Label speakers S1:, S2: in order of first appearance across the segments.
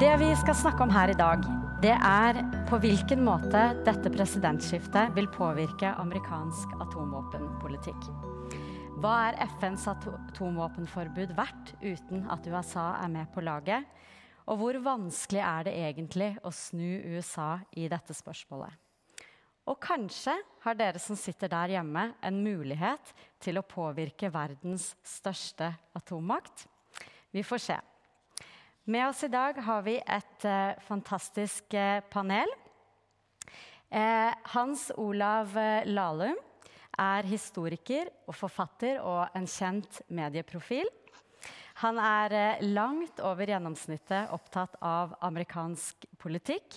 S1: Det vi skal snakke om her i dag, det er på hvilken måte dette presidentskiftet vil påvirke amerikansk atomvåpenpolitikk. Hva er FNs atomvåpenforbud verdt uten at USA er med på laget? Og hvor vanskelig er det egentlig å snu USA i dette spørsmålet? Og kanskje har dere som sitter der hjemme, en mulighet til å påvirke verdens største atommakt? Vi får se. Med oss i dag har vi et uh, fantastisk uh, panel. Uh, Hans Olav Lahlum er historiker og forfatter og en kjent medieprofil. Han er langt over gjennomsnittet opptatt av amerikansk politikk.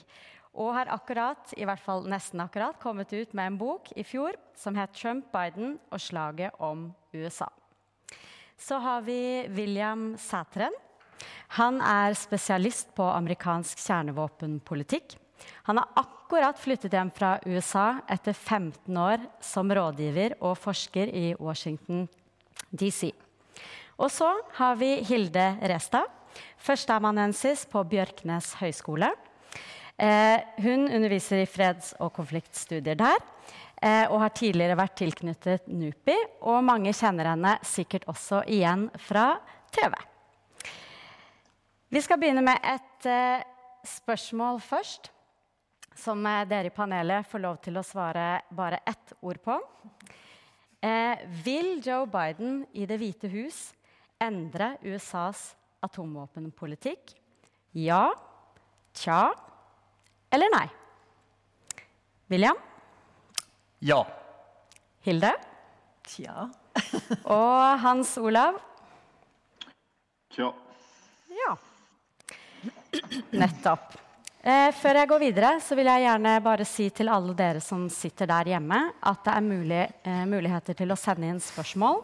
S1: Og har akkurat, i hvert fall nesten akkurat, kommet ut med en bok i fjor som het 'Trump, Biden og slaget om USA'. Så har vi William Sæteren. Han er spesialist på amerikansk kjernevåpenpolitikk. Han har akkurat flyttet hjem fra USA etter 15 år som rådgiver og forsker i Washington DC. Og så har vi Hilde Restad, førsteamanuensis på Bjørknes høgskole. Eh, hun underviser i freds- og konfliktstudier der. Eh, og har tidligere vært tilknyttet NUPI, og mange kjenner henne sikkert også igjen fra TV. Vi skal begynne med et eh, spørsmål først, som eh, dere i panelet får lov til å svare bare ett ord på. Eh, vil Joe Biden i Det hvite hus endre USAs atomvåpenpolitikk? Ja, tja eller nei? William?
S2: Ja.
S1: Hilde?
S3: Tja.
S1: Og Hans Olav?
S4: Tja.
S1: Ja. Nettopp. Eh, før jeg går videre, så vil jeg gjerne bare si til alle dere som sitter der hjemme, at det er mulig, eh, muligheter til å sende inn spørsmål.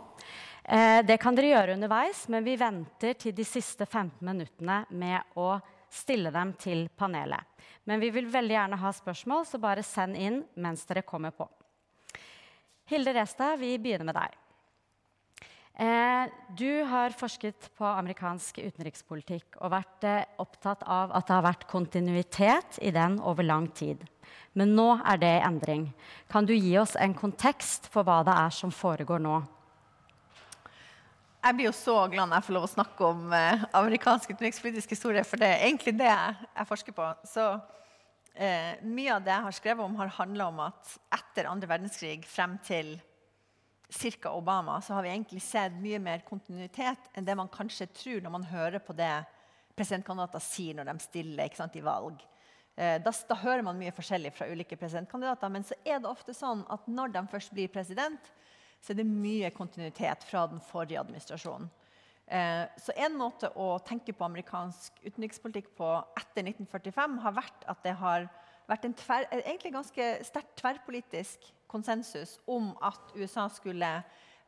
S1: Eh, det kan dere gjøre underveis, men vi venter til de siste 15 minuttene med å stille dem til panelet. Men vi vil veldig gjerne ha spørsmål, så bare send inn mens dere kommer på. Hilde Restad, vi begynner med deg. Eh, du har forsket på amerikansk utenrikspolitikk og vært eh, opptatt av at det har vært kontinuitet i den over lang tid. Men nå er det i endring. Kan du gi oss en kontekst for hva det er som foregår nå?
S3: Jeg blir jo så glad når jeg får lov å snakke om eh, amerikansk utenrikspolitisk historie, for det er egentlig det jeg, forsker på. Så eh, Mye av det jeg har skrevet om, har handla om at etter andre verdenskrig frem til ca. Obama, så har vi egentlig sett mye mer kontinuitet enn det man kanskje tror når man hører på det presidentkandidater sier når de stiller sant, i valg. Eh, da, da, hører man mye forskjellig fra ulike presidentkandidater, men så er det ofte sånn at når de først blir president, så er det mye kontinuitet fra den forrige administrasjonen. Eh, så en måte å tenke på amerikansk utenrikspolitikk på etter 1945 har vært at det har vært en tver, ganske sterkt tverrpolitisk konsensus om at USA skulle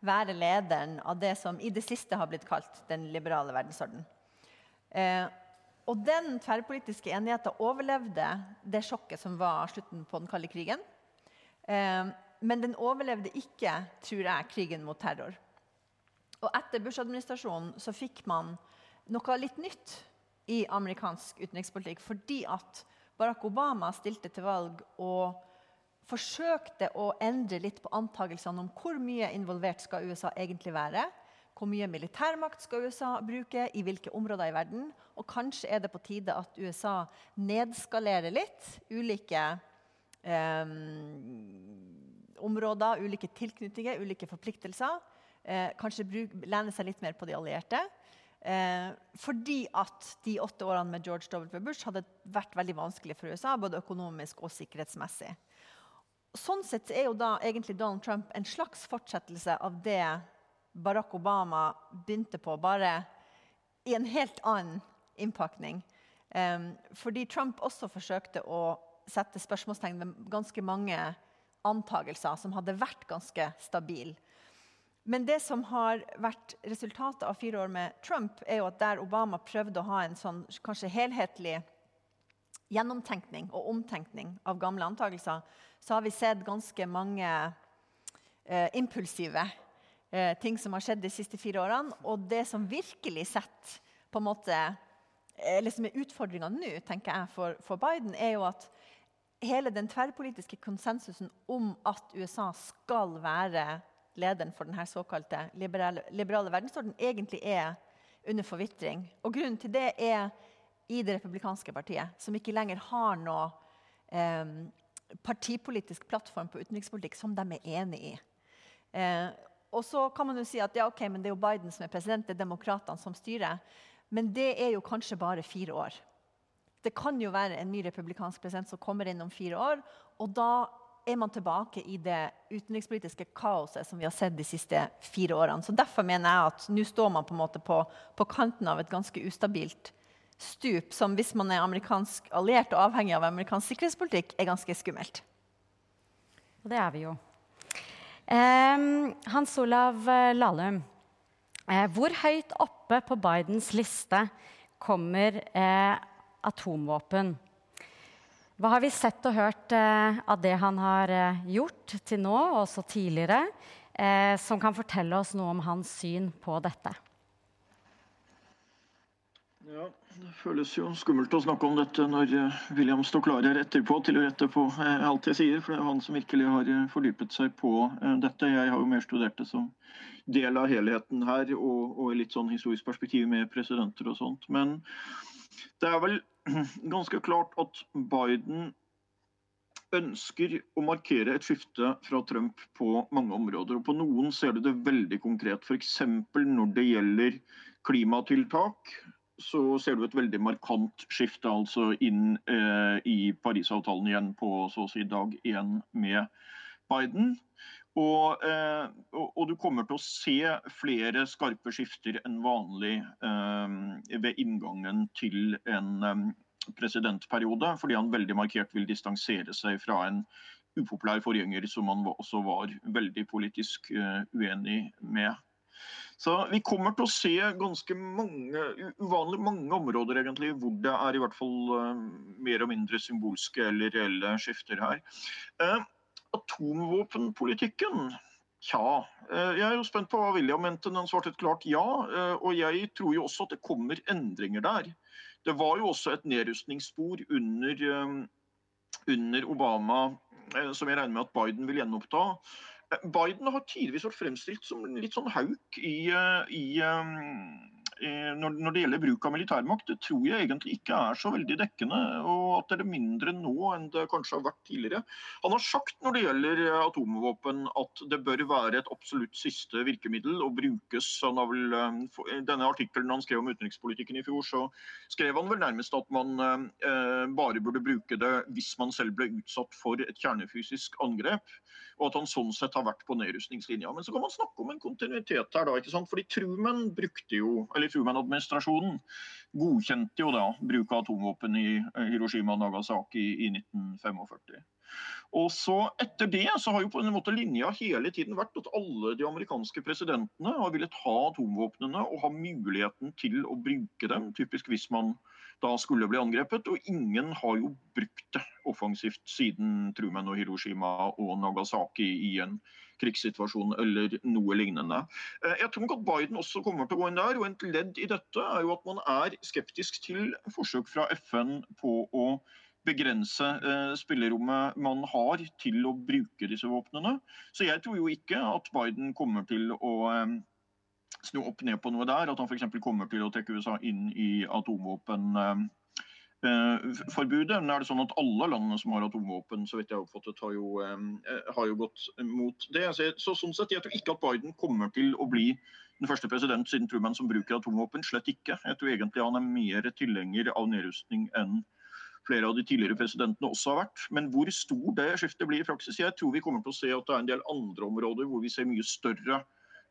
S3: være lederen av det som i det siste har blitt kalt den liberale verdensorden. Eh, og den tverrpolitiske enigheten overlevde det sjokket som var slutten på den kalde krigen. Eh, men den overlevde ikke, tror jeg, krigen mot terror. Og etter Bush-administrasjonen så fikk man noe litt nytt i amerikansk utenrikspolitikk. Fordi at Barack Obama stilte til valg og forsøkte å endre litt på antakelsene om hvor mye involvert skal USA egentlig være. Hvor mye militærmakt skal USA bruke, i hvilke områder i verden? Og kanskje er det på tide at USA nedskalerer litt ulike eh, områder, ulike tilknytninger, ulike forpliktelser. Eh, kanskje bruk, lene seg litt mer på de allierte. Eh, fordi at de åtte årene med George W. Bush hadde vært veldig vanskelig for USA, både økonomisk og sikkerhetsmessig. Sånn sett er jo da egentlig Donald Trump en slags fortsettelse av det Barack Obama begynte på, bare i en helt annen innpakning. Fordi Trump også forsøkte å sette spørsmålstegn ved ganske mange antagelser som hadde vært ganske stabile. Men det som har vært resultatet av fire år med Trump, er jo at der Obama prøvde å ha en sånn kanskje helhetlig gjennomtenkning og omtenkning av gamle antakelser, så har vi sett ganske mange eh, impulsive eh, ting som har skjedd de siste fire årene. Og det som virkelig setter på en måte eller som er utfordringa nå tenker jeg, for, for Biden, er jo at hele den tverrpolitiske konsensusen om at USA skal være lederen for denne såkalte liberale, liberale verdensorden, egentlig er under forvitring. Og grunnen til det er i det republikanske partiet, som ikke lenger har noe eh, partipolitisk plattform på utenrikspolitikk som de er enig i. Eh, og så kan man jo si at ja, okay, det er jo Biden som er president, det er demokratene som styrer. Men det er jo kanskje bare fire år. Det kan jo være en ny republikansk president som kommer inn om fire år. Og da er man tilbake i det utenrikspolitiske kaoset som vi har sett de siste fire årene. Så Derfor mener jeg at nå står man på, en måte på, på kanten av et ganske ustabilt stup som hvis man er amerikansk alliert og avhengig av amerikansk sikkerhetspolitikk, er ganske skummelt.
S1: Og Det er vi jo. Hans Olav eh, Lahlum, eh, hvor høyt oppe på Bidens liste kommer eh, atomvåpen? Hva har vi sett og hørt av det han har gjort til nå, og også tidligere, som kan fortelle oss noe om hans syn på dette?
S4: Ja, Det føles jo skummelt å snakke om dette når eh, William står klar her etterpå til å rette på eh, alt jeg sier, for det er han som virkelig har eh, fordypet seg på dette. Jeg har jo mer studert det som del av helheten her, og, og litt sånn historisk perspektiv med presidenter og sånt. Men det er vel ganske klart at Biden ønsker å markere et skifte fra Trump på mange områder. og På noen ser du det veldig konkret, f.eks. når det gjelder klimatiltak så ser du et veldig markant skifte altså inn eh, i Parisavtalen igjen på så å si dag én med Biden. Og, eh, og, og, du kommer til å se flere skarpe skifter enn vanlig eh, ved inngangen til en eh, presidentperiode, fordi han veldig markert vil distansere seg fra en upopulær forgjenger som han også var veldig politisk eh, uenig med. Så vi kommer til å se ganske mange, uvanlig mange områder egentlig, hvor det er i hvert fall uh, mer og mindre symbolske eller reelle skifter her. Uh, atomvåpenpolitikken Tja, uh, jeg er jo spent på hva William mente. Han svarte et klart ja. Og jeg tror jo også at det kommer endringer der. Det var jo også et nedrustningsspor under, under Obama som jeg regner med at Biden vil gjenoppta. Biden har tidvis vært fremstilt som litt sånn hauk i, eh, i um, når, det gjelder bruk av militærmakt, det tror jeg egentlig ikke er så veldig dekkende. Og at det er mindre nå enn det kanskje har vært tidligere. Han har sagt når det gjelder atomvåpen at det bør være et absolutt siste virkemiddel og brukes. Han har vel, I denne artikkelen han skrev om utenrikspolitikken i fjor, så skrev han vel nærmest at man eh, bare burde bruke det hvis man selv ble utsatt for et kjernefysisk angrep og at han sånn sett har vært på nedrustningslinja. Men så kan man snakke om en kontinuitet her, da. ikke sant? Fordi Truman brukte jo, eller Truman-administrasjonen godkjente jo da bruk av atomvåpen i eh, Hiroshima og Nagasaki i 1945. Og så Etter det så har jo på en måte linja hele tiden vært at alle de amerikanske presidentene har villet ha atomvåpnene og ha muligheten til å bruke dem, typisk hvis man da skulle bli angrepet. Og ingen har jo brukt det offensivt siden Truman og Hiroshima og Nagasaki i en krigssituasjon eller noe lignende. Eh, jeg tror at Biden også kommer til å gå inn der. og Et ledd i dette er jo at man er skeptisk til forsøk fra FN på å begrense eh, spillerommet man har til å bruke disse våpnene. Så jeg tror jo ikke at Biden kommer til å eh, snu opp ned på noe der. At han f.eks. kommer til å trekke USA inn i atomvåpenforbudet. Nå er det sånn at Alle landene som har atomvåpen, så vidt jeg har oppfattet, har jo, eh, har jo gått mot det. Så, sånn sett, Jeg tror ikke at Biden kommer til å bli den første president siden Truman som bruker atomvåpen. Slett ikke. Jeg tror egentlig han er mer tilhenger av nedrustning enn flere av de tidligere presidentene også har vært. Men hvor stor det skiftet blir i praksis, jeg tror vi kommer til å se at det er en del andre områder hvor vi ser mye større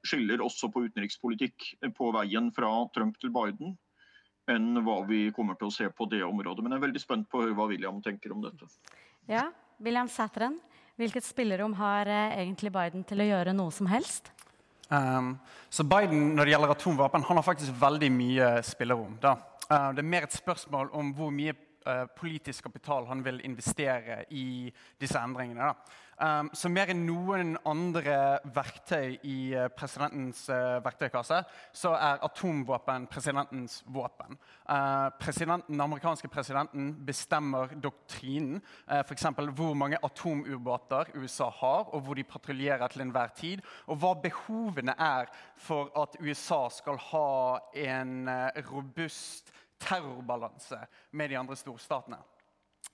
S4: skiller også på utenrikspolitikk på veien fra Trump til Biden enn hva vi kommer til å se på det området. Men jeg er veldig spent på hva William tenker om dette.
S1: Ja, William Sæteren, hvilket spillerom har eh, egentlig Biden til å gjøre noe som helst?
S2: Um, så Biden når det gjelder atomvåpen, han har faktisk veldig mye spillerom. Uh, det er mer et spørsmål om hvor mye uh, politisk kapital han vil investere i disse endringene. Um, så mer enn noen andre verktøy i uh, presidentens uh, verktøykasse, så er atomvåpen presidentens våpen. Presidenten, den amerikanske presidenten bestemmer doktrinen, uh, f.eks. hvor mange atomubåter USA har, og hvor de patruljerer til enhver tid, og hva behovene er for at USA skal ha en robust terrorbalanse med de andre storstatene.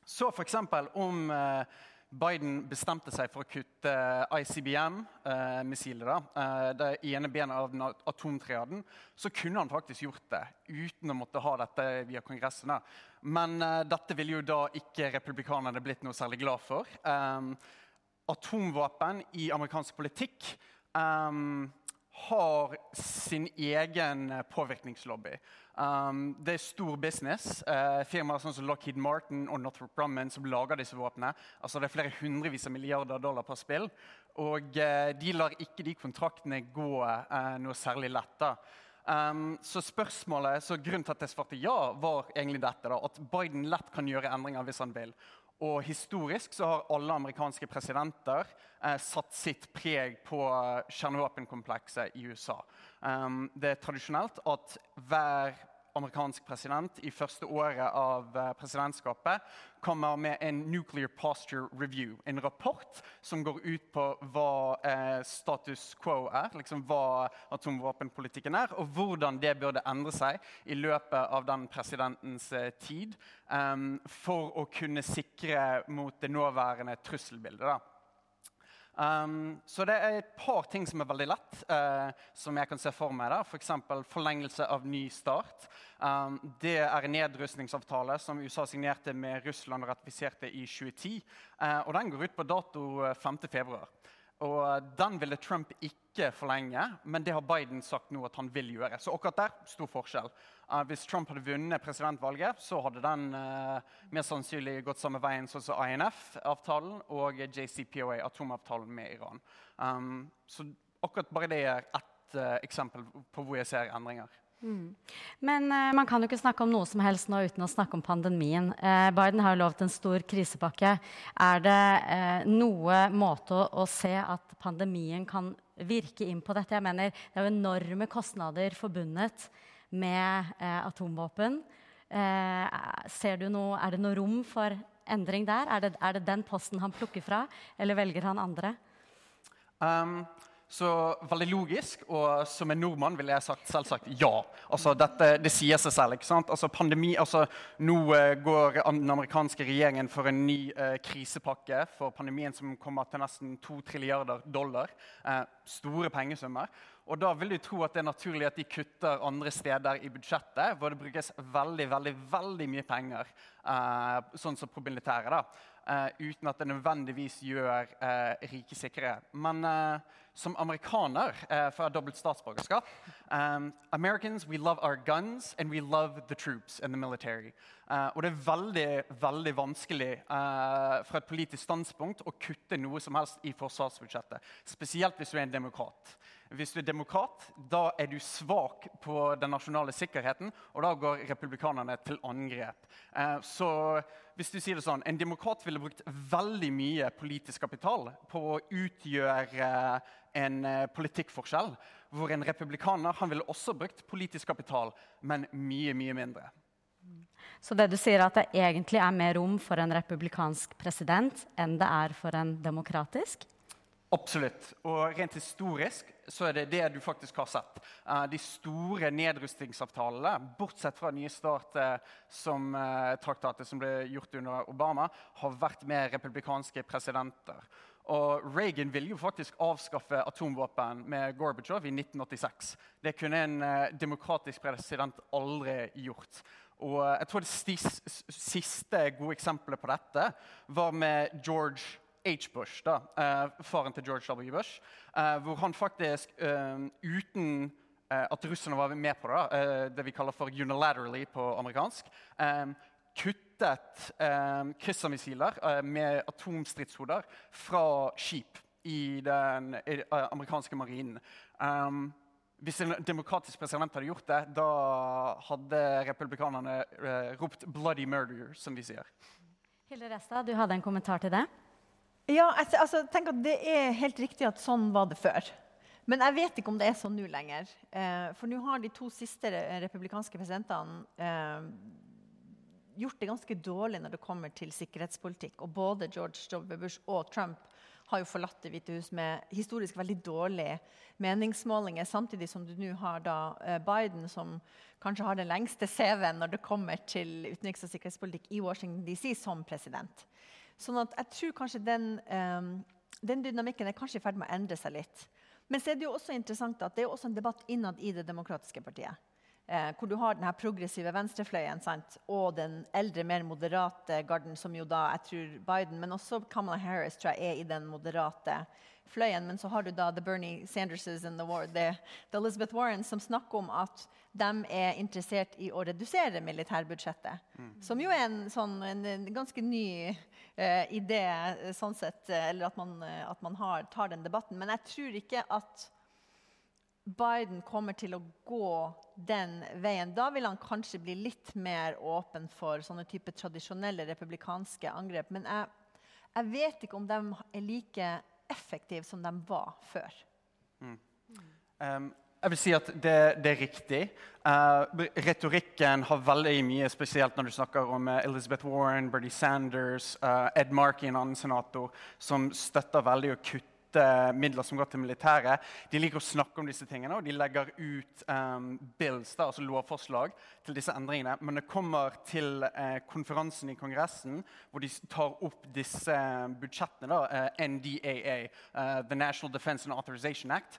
S2: Så f.eks. om eh, Biden bestemte seg for å kutte ICBM-missilet, eh, eh, det ene benet av den atomtriaden, så kunne han faktisk gjort det uten å måtte ha dette via Kongressen. Men eh, dette ville jo da ikke republikanerne blitt noe særlig glad for. Eh, atomvåpen i amerikansk politikk um, har sin egen eh, påvirkningslobby. Um, det er stor business. Uh, firmaer sånn som Lockheed Martin og Northrop Grumman som lager disse våpnene. Altså, det er flere hundrevis av milliarder dollar på spill. Og uh, de lar ikke de kontraktene gå uh, noe særlig lett. Um, så spørsmålet, så Grunnen til at jeg svarte ja, var egentlig dette. Da, at Biden lett kan gjøre endringer hvis han vil. Og historisk så har alle amerikanske presidenter eh, satt sitt preg på kjernevåpenkomplekset i USA. Um, det er tradisjonelt at hver amerikansk president i første året av eh, presidentskapet kommer med en Nuclear Posture Review. En rapport som går ut på hva eh, status quo er, liksom hva atomvåpenpolitikken er, og hvordan det burde endre seg i løpet av den presidentens eh, tid um, for å kunne sikre mot det nåværende trusselbildet. Da. Um, så det er et par ting som er veldig lett, uh, som jeg kan se for meg. F.eks. For forlengelse av ny start. Um, det er en nedrustningsavtale som USA signerte med Russland og ratifiserte i 2010. Uh, og den går ut på dato 5.2. Uh, og Den ville Trump ikke forlenge, men det har Biden sagt nå at han vil gjøre. Så akkurat der stor forskjell. Hvis Trump hadde vunnet presidentvalget, så hadde den uh, mest sannsynlig gått samme veien som INF-avtalen og JCPOA, atomavtalen med Iran. Um, så akkurat bare det er ett uh, eksempel på hvor jeg ser endringer.
S1: Mm. Men uh, man kan jo ikke snakke om noe som helst nå uten å snakke om pandemien. Uh, Biden har jo lovet en stor krisepakke. Er det uh, noe måte å, å, se at pandemien kan virke inn på dette? Jeg mener, Det er jo enorme kostnader forbundet med atomvåpen. ser du noe, er det noe rom for endring der? Er det, er det, den posten han plukker fra, eller velger han andre?
S2: Um, så veldig logisk, og som en nordmann ville jeg sagt selvsagt ja. Altså, dette, Det sier seg selv. ikke sant? Altså, pandemi, altså, Nå uh, går den amerikanske regjeringen for en ny eh, krisepakke for pandemien som kommer til nesten 2 trilliarder dollar. Eh, store pengesummer. Og da vil du tro at det er naturlig at de kutter andre steder i budsjettet, hvor det brukes veldig veldig, veldig mye penger, sånn som på militæret. da. Uh, uten at det nødvendigvis gjør uh, rike sikre. Men som amerikaner for dobbelt statsborgerskap Americans, we love our guns and we love the troops and the military. og det er veldig veldig vanskelig fra et politisk standpunkt å kutte noe som helst i forsvarsbudsjettet. Spesielt hvis du er en demokrat. Hvis du er demokrat, da er du svak på den nasjonale sikkerheten, og da går republikanerne til angrep. så hvis du sier det sånn, En demokrat ville brukt veldig mye politisk kapital på å utgjøre en eh, politikkforskjell. Hvor en republikaner han ville også brukt politisk kapital, men mye, mye mindre.
S1: Så det du sier at det egentlig er mer rom for en republikansk president enn det er for en demokratisk?
S2: Absolutt. Og rent historisk så er det det du faktisk har sett. Uh, de store nedrustningsavtalene, bortsett fra nye start som uh, traktatet som ble gjort under Obama, har vært med republikanske presidenter. Og Reagan ville jo faktisk avskaffe atomvåpen med Gorbatsjov i 1986. Det kunne en demokratisk president aldri gjort. Og jeg tror det siste gode eksempelet på dette var med George H. Bush, da, uh, faren til George W. Bush, uh, hvor han faktisk uh, uten at russerne var med på det, det vi kaller for unilaterally på amerikansk, kuttet kryssermissiler med atomstridshoder fra skip i den amerikanske marinen. Hvis en demokratisk president hadde gjort det, da hadde republikanerne eh, ropt 'bloody murder', som vi sier.
S1: Hilde Restad, du hadde en kommentar til det?
S3: Ja, altså, tenker at Det er helt riktig at sånn var det før. Men jeg vet ikke om det er sånn nå lenger. Eh, for nå har de to siste republikanske presidentene eh, gjort det ganske dårlig når det kommer til sikkerhetspolitikk. Og både George W. Bush og Trump har jo forlatt Det hvite hus med historisk veldig dårlige meningsmålinger. Samtidig som du nå har da eh, Biden, som kanskje har den lengste CV-en når det kommer til utenriks- og sikkerhetspolitikk i Washington DC som president. Sånn at jeg tror kanskje den, um, den dynamikken er kanskje i ferd med å endre seg litt. Men så er det jo også interessant at det er også en debatt innad i Det demokratiske partiet. Eh, hvor du har den progressive venstrefløyen sant? og den eldre, mer moderate garden, som jo da jeg tror Biden, men også Kamala Harris tror jeg er i den moderate fløyen. Men så har du da the Bernie Sanderses and the, the, the Elizabeth Warren som snakker om at de er interessert i å redusere militærbudsjettet. Mm. Som jo er en, sånn, en, en ganske ny uh, det, sånn sett, eller at man, at man har, tar den debatten. Men jeg tror ikke at Biden kommer til å gå den veien. Da vil han kanskje bli litt mer åpen for sånne type tradisjonelle republikanske angrep. Men jeg, jeg, vet ikke om de er like effektive som de var før. Mm.
S2: Um, jeg vil si at det, det er riktig. Uh, retorikken har veldig mye, spesielt når du snakker om uh, Elizabeth Warren, Bernie Sanders, uh, Ed Markey, en annen senator, som støtter veldig å kutte midler som går til militæret. De liker å snakke om disse tingene, og de legger ut um, bills, da, altså lovforslag til disse endringene. Men det kommer til eh, konferansen i Kongressen, hvor de tar opp disse budsjettene, da, eh, NDAA, uh, The National Defense and Authorization Act,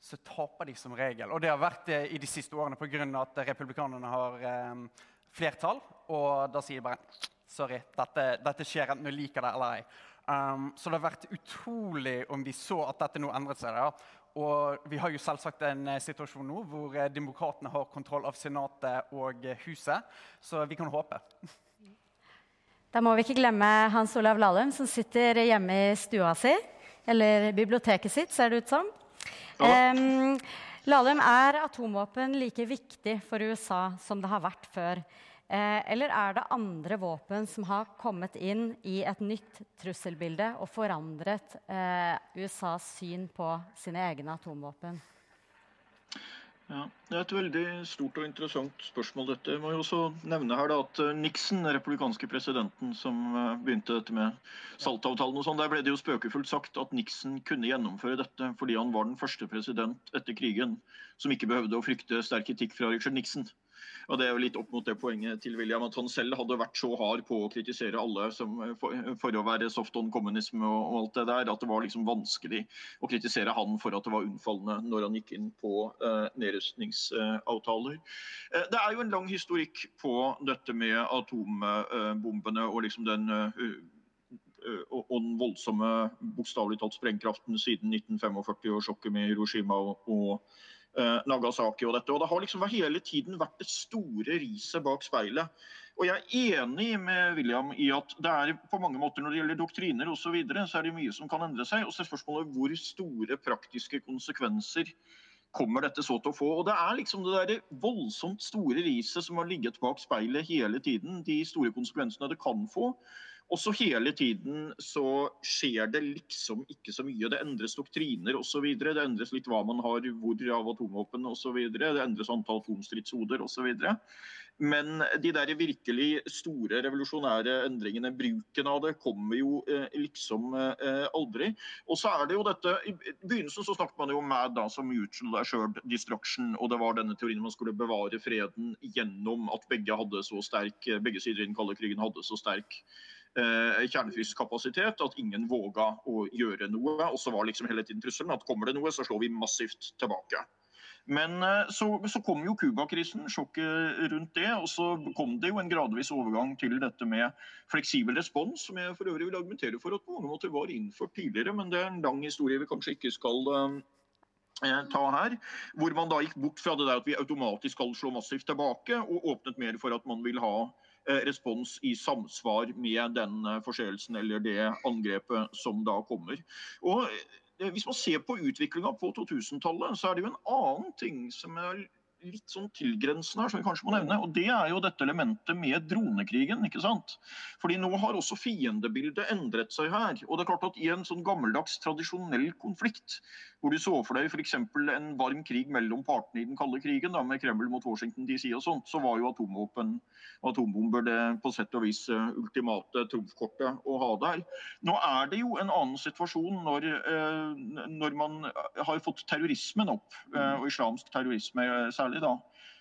S2: så taper de som regel. Og det har vært det i de siste årene pga. at republikanerne har eh, flertall. Og da sier de bare Sorry, dette, dette skjer enten du liker det eller ei. Um, så det har vært utrolig om vi så at dette nå endret seg. Ja. Og vi har jo selvsagt en eh, situasjon nå hvor eh, demokratene har kontroll av Senatet og eh, Huset. Så vi kan håpe.
S1: Da må vi ikke glemme Hans Olav Lahlum, som sitter hjemme i stua si. Eller biblioteket sitt, ser det ut som. Um, Lahlum, er atomvåpen like viktig for USA som det har vært før? Eh, eller er det andre våpen som har kommet inn i et nytt trusselbilde og forandret eh, USAs syn på sine egne atomvåpen?
S4: Ja, Det er et veldig stort og interessant spørsmål. dette. Jeg må jo også nevne her da, at eh, Nixon, den republikanske presidenten som eh, begynte dette med saltavtalen, og sånn, der ble det jo spøkefullt sagt at Nixon kunne gjennomføre dette fordi han var den første president etter krigen som ikke behøvde å frykte sterk kritikk fra Richard Nixon. Og Det er jo litt opp mot det poenget til William at han selv hadde vært så hard på å kritisere alle som, for, for, å være soft on kommunisme og, og, alt det der, at det var liksom vanskelig å kritisere han for at det var unnfallende når han gikk inn på eh, nedrustningsavtaler. Eh, det er jo en lang historikk på dette med atombombene og liksom den og den voldsomme bokstavelig talt sprengkraften siden 1945 og sjokket med Hiroshima og, og Eh, Nagasaki og dette. Og det har liksom hele tiden vært det store riset bak speilet. Og jeg er enig med William i at det er på mange måter når det gjelder doktriner osv., så, videre, så er det mye som kan endre seg. Og så er spørsmålet hvor store praktiske konsekvenser kommer dette så til å få. Og Det er liksom det der voldsomt store riset som har ligget bak speilet hele tiden. De store konsekvensene det kan få. Og så hele tiden så skjer det liksom ikke så mye. Det endres doktriner osv. Det endres litt hva man har hvor av atomvåpen osv. Det endres antall atomstridshoder osv. Men de der virkelig store revolusjonære endringene, bruken av det, kommer jo eh, liksom eh, aldri. Og så er det jo dette, I begynnelsen så snakket man jo om MAD da, som mutual assured destruction. Og det var denne teorien man skulle bevare freden gjennom at begge, hadde så sterk, begge sider i den kalde krigen hadde så sterk eh, kjernefysisk kapasitet at ingen våga å gjøre noe. Og så var liksom hele tiden trusselen at kommer det noe, så slår vi massivt tilbake. Men eh, så, så, kom jo Cuba-krisen, sjokket rundt det. Og så kom det jo en gradvis overgang til dette med fleksibel respons, som jeg for øvrig vil argumentere for at på mange måter var innført tidligere. Men det er en lang historie vi kanskje ikke skal eh, eh, ta her, hvor man da gikk bort fra det der at vi automatisk skal slå massivt tilbake, og åpnet mer for at man vil ha Eh, respons i samsvar med den eh, forseelsen eller det angrepet som da kommer. Og hvis man ser på utviklinga på 2000-tallet, så er det jo en annen ting som er litt sånn tilgrensende her, som vi kanskje må nevne. og Det er jo dette elementet med dronekrigen. ikke sant? Fordi nå har også fiendebildet endret seg her. og det er klart at I en sånn gammeldags, tradisjonell konflikt, hvor du så for deg f.eks. en varm krig mellom partene i den kalde krigen, da, med Kreml mot Washington DC og sånt, så var jo atomvåpen og atombomber det på sett og vis uh, ultimate trumfkortet å ha der. Nå er det jo en annen situasjon når, uh, når man har fått terrorismen opp, uh, og islamsk terrorisme særlig særlig da,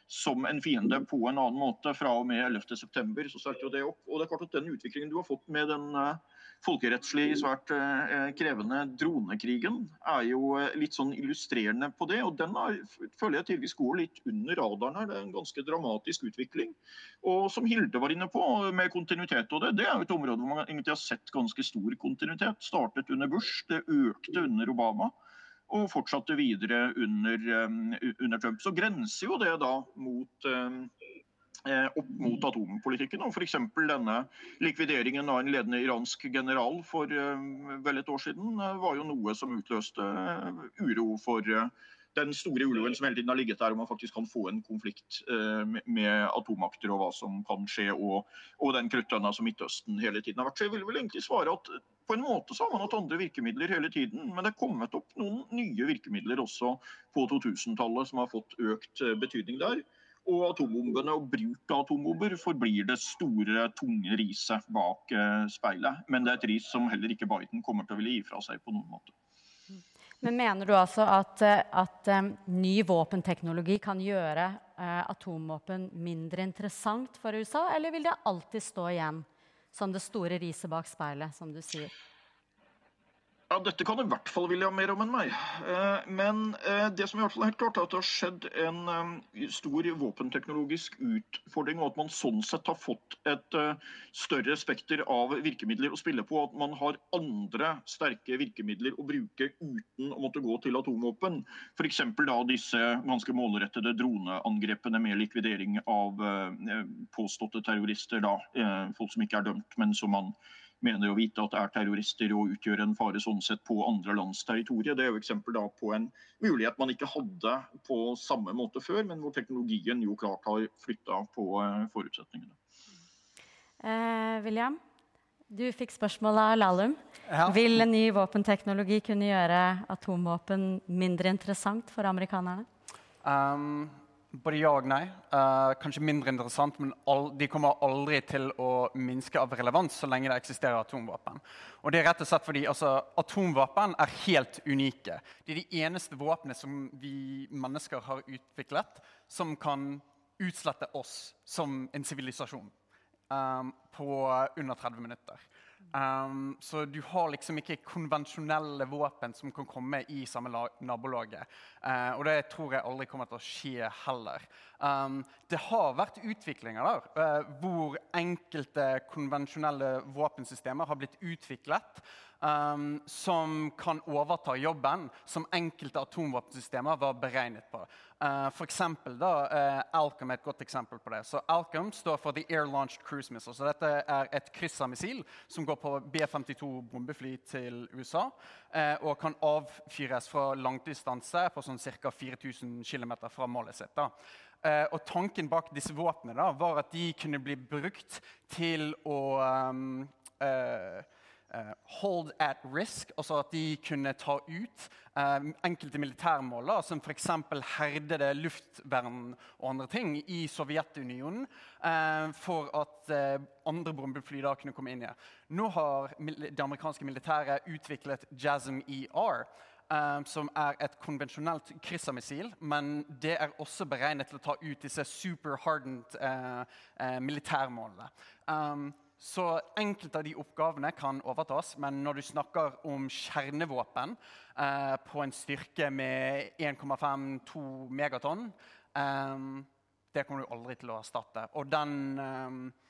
S4: som en fiende på en annen måte fra og med 11.9. Så starter det opp. Og det er klart at Den utviklingen du har fått med den uh, folkerettslig svært uh, krevende dronekrigen, er jo uh, litt sånn illustrerende på det. Og den er, føler jeg tidvis går litt under radaren her. Det er en ganske dramatisk utvikling. Og som Hilde var inne på, med kontinuitet og det, det er jo et område hvor man egentlig har sett ganske stor kontinuitet. Startet under Bush, det økte under Obama og fortsatte videre under, eh, under, Trump. Så grenser jo det da mot eh, eh, opp mot atompolitikken. og F.eks. denne likvideringen av en ledende iransk general for vel et år siden var jo noe som utløste uro for den store uroen som hele tiden har ligget der, om man faktisk kan få en konflikt med atommakter og hva som kan skje, og, og den kruttønna som Midtøsten hele tiden har vært. Så jeg vil vel egentlig svare at på en måte så har man hatt andre virkemidler hele tiden, men det er kommet opp noen nye virkemidler også på 2000-tallet som har fått økt eh, betydning der. Og atombombene og bruk av atombomber forblir det store, tunge riset bak eh, speilet. Men det er et ris som heller ikke Biden kommer til å ville gi fra seg på noen måte.
S1: Men mener du altså at, eh, at um, ny våpenteknologi kan gjøre uh, atomvåpen mindre interessant for USA, eller vil det alltid stå igjen? som det store riset bak speilet, som du sier?
S4: Ja, Dette kan i hvert fall William mer om enn meg. Eh, men eh, det som i hvert fall er helt klart er at det har skjedd en eh, stor våpenteknologisk utfordring, og at man sånn sett har fått et større spekter av virkemidler å spille på. At man har andre sterke virkemidler å bruke uten å måtte gå til atomvåpen. F.eks. da disse ganske målrettede droneangrepene med likvidering av påståtte terrorister. da, Folk som ikke er dømt, men som man mener å vite at det er terrorister og utgjør en fare sånn sett på andre lands territorium. Det er jo eksempel da på en mulighet man ikke hadde på samme måte før, men hvor teknologien jo klart har flytta på eh, forutsetningene.
S1: Eh, William, du fikk spørsmål av Lahlum. Ja. Vil ny våpenteknologi kunne gjøre atomvåpen mindre interessant for amerikanerne? Um,
S2: både ja og nei. Uh, kanskje mindre interessant, men all, de kommer aldri til å minske av relevans så lenge det eksisterer atomvåpen. Og det er rett og slett fordi altså, Atomvåpen er helt unike. De er de eneste våpnene som vi mennesker har utviklet, som kan utslette oss som en sivilisasjon um, på under 30 minutter. Um, så du har liksom ikke konvensjonelle våpen som kan komme i samme nabolaget. Uh, og det tror jeg aldri kommer til å skje heller. Um, det har vært utviklinger der uh, hvor enkelte konvensjonelle våpensystemer har blitt utviklet um, som kan overta jobben som enkelte atomvåpensystemer var beregnet på. Uh, for eksempel, da, uh, Alcom er et godt eksempel på det. Så Alcom står for The Air Launched Cruise Missile. Så dette er et kryssermissil som går på B-52 bombefly til USA. Uh, og kan avfyres fra langdistanse på sånn ca. 4000 km fra målet sitt. da. Uh, og Tanken bak disse våpnene var at de kunne bli brukt til å um, uh, hold at risk, altså at de kunne ta ut uh, enkelte militærmål, som f.eks. herdede luftvern og andre ting i Sovjetunionen, uh, for at andre bombefly da kunne komme inn igjen. Nå har det amerikanske militæret utviklet JASM ER. som er et konvensjonelt kryssermissil, men det er også beregnet til å ta ut disse super hardened militærmålene. Um, så enkelte av de oppgavene kan overtas, men når du snakker om kjernevåpen eh, på en styrke med 1,5-2 megatonn eh, Det kommer du aldri til å erstatte. Og den, eh,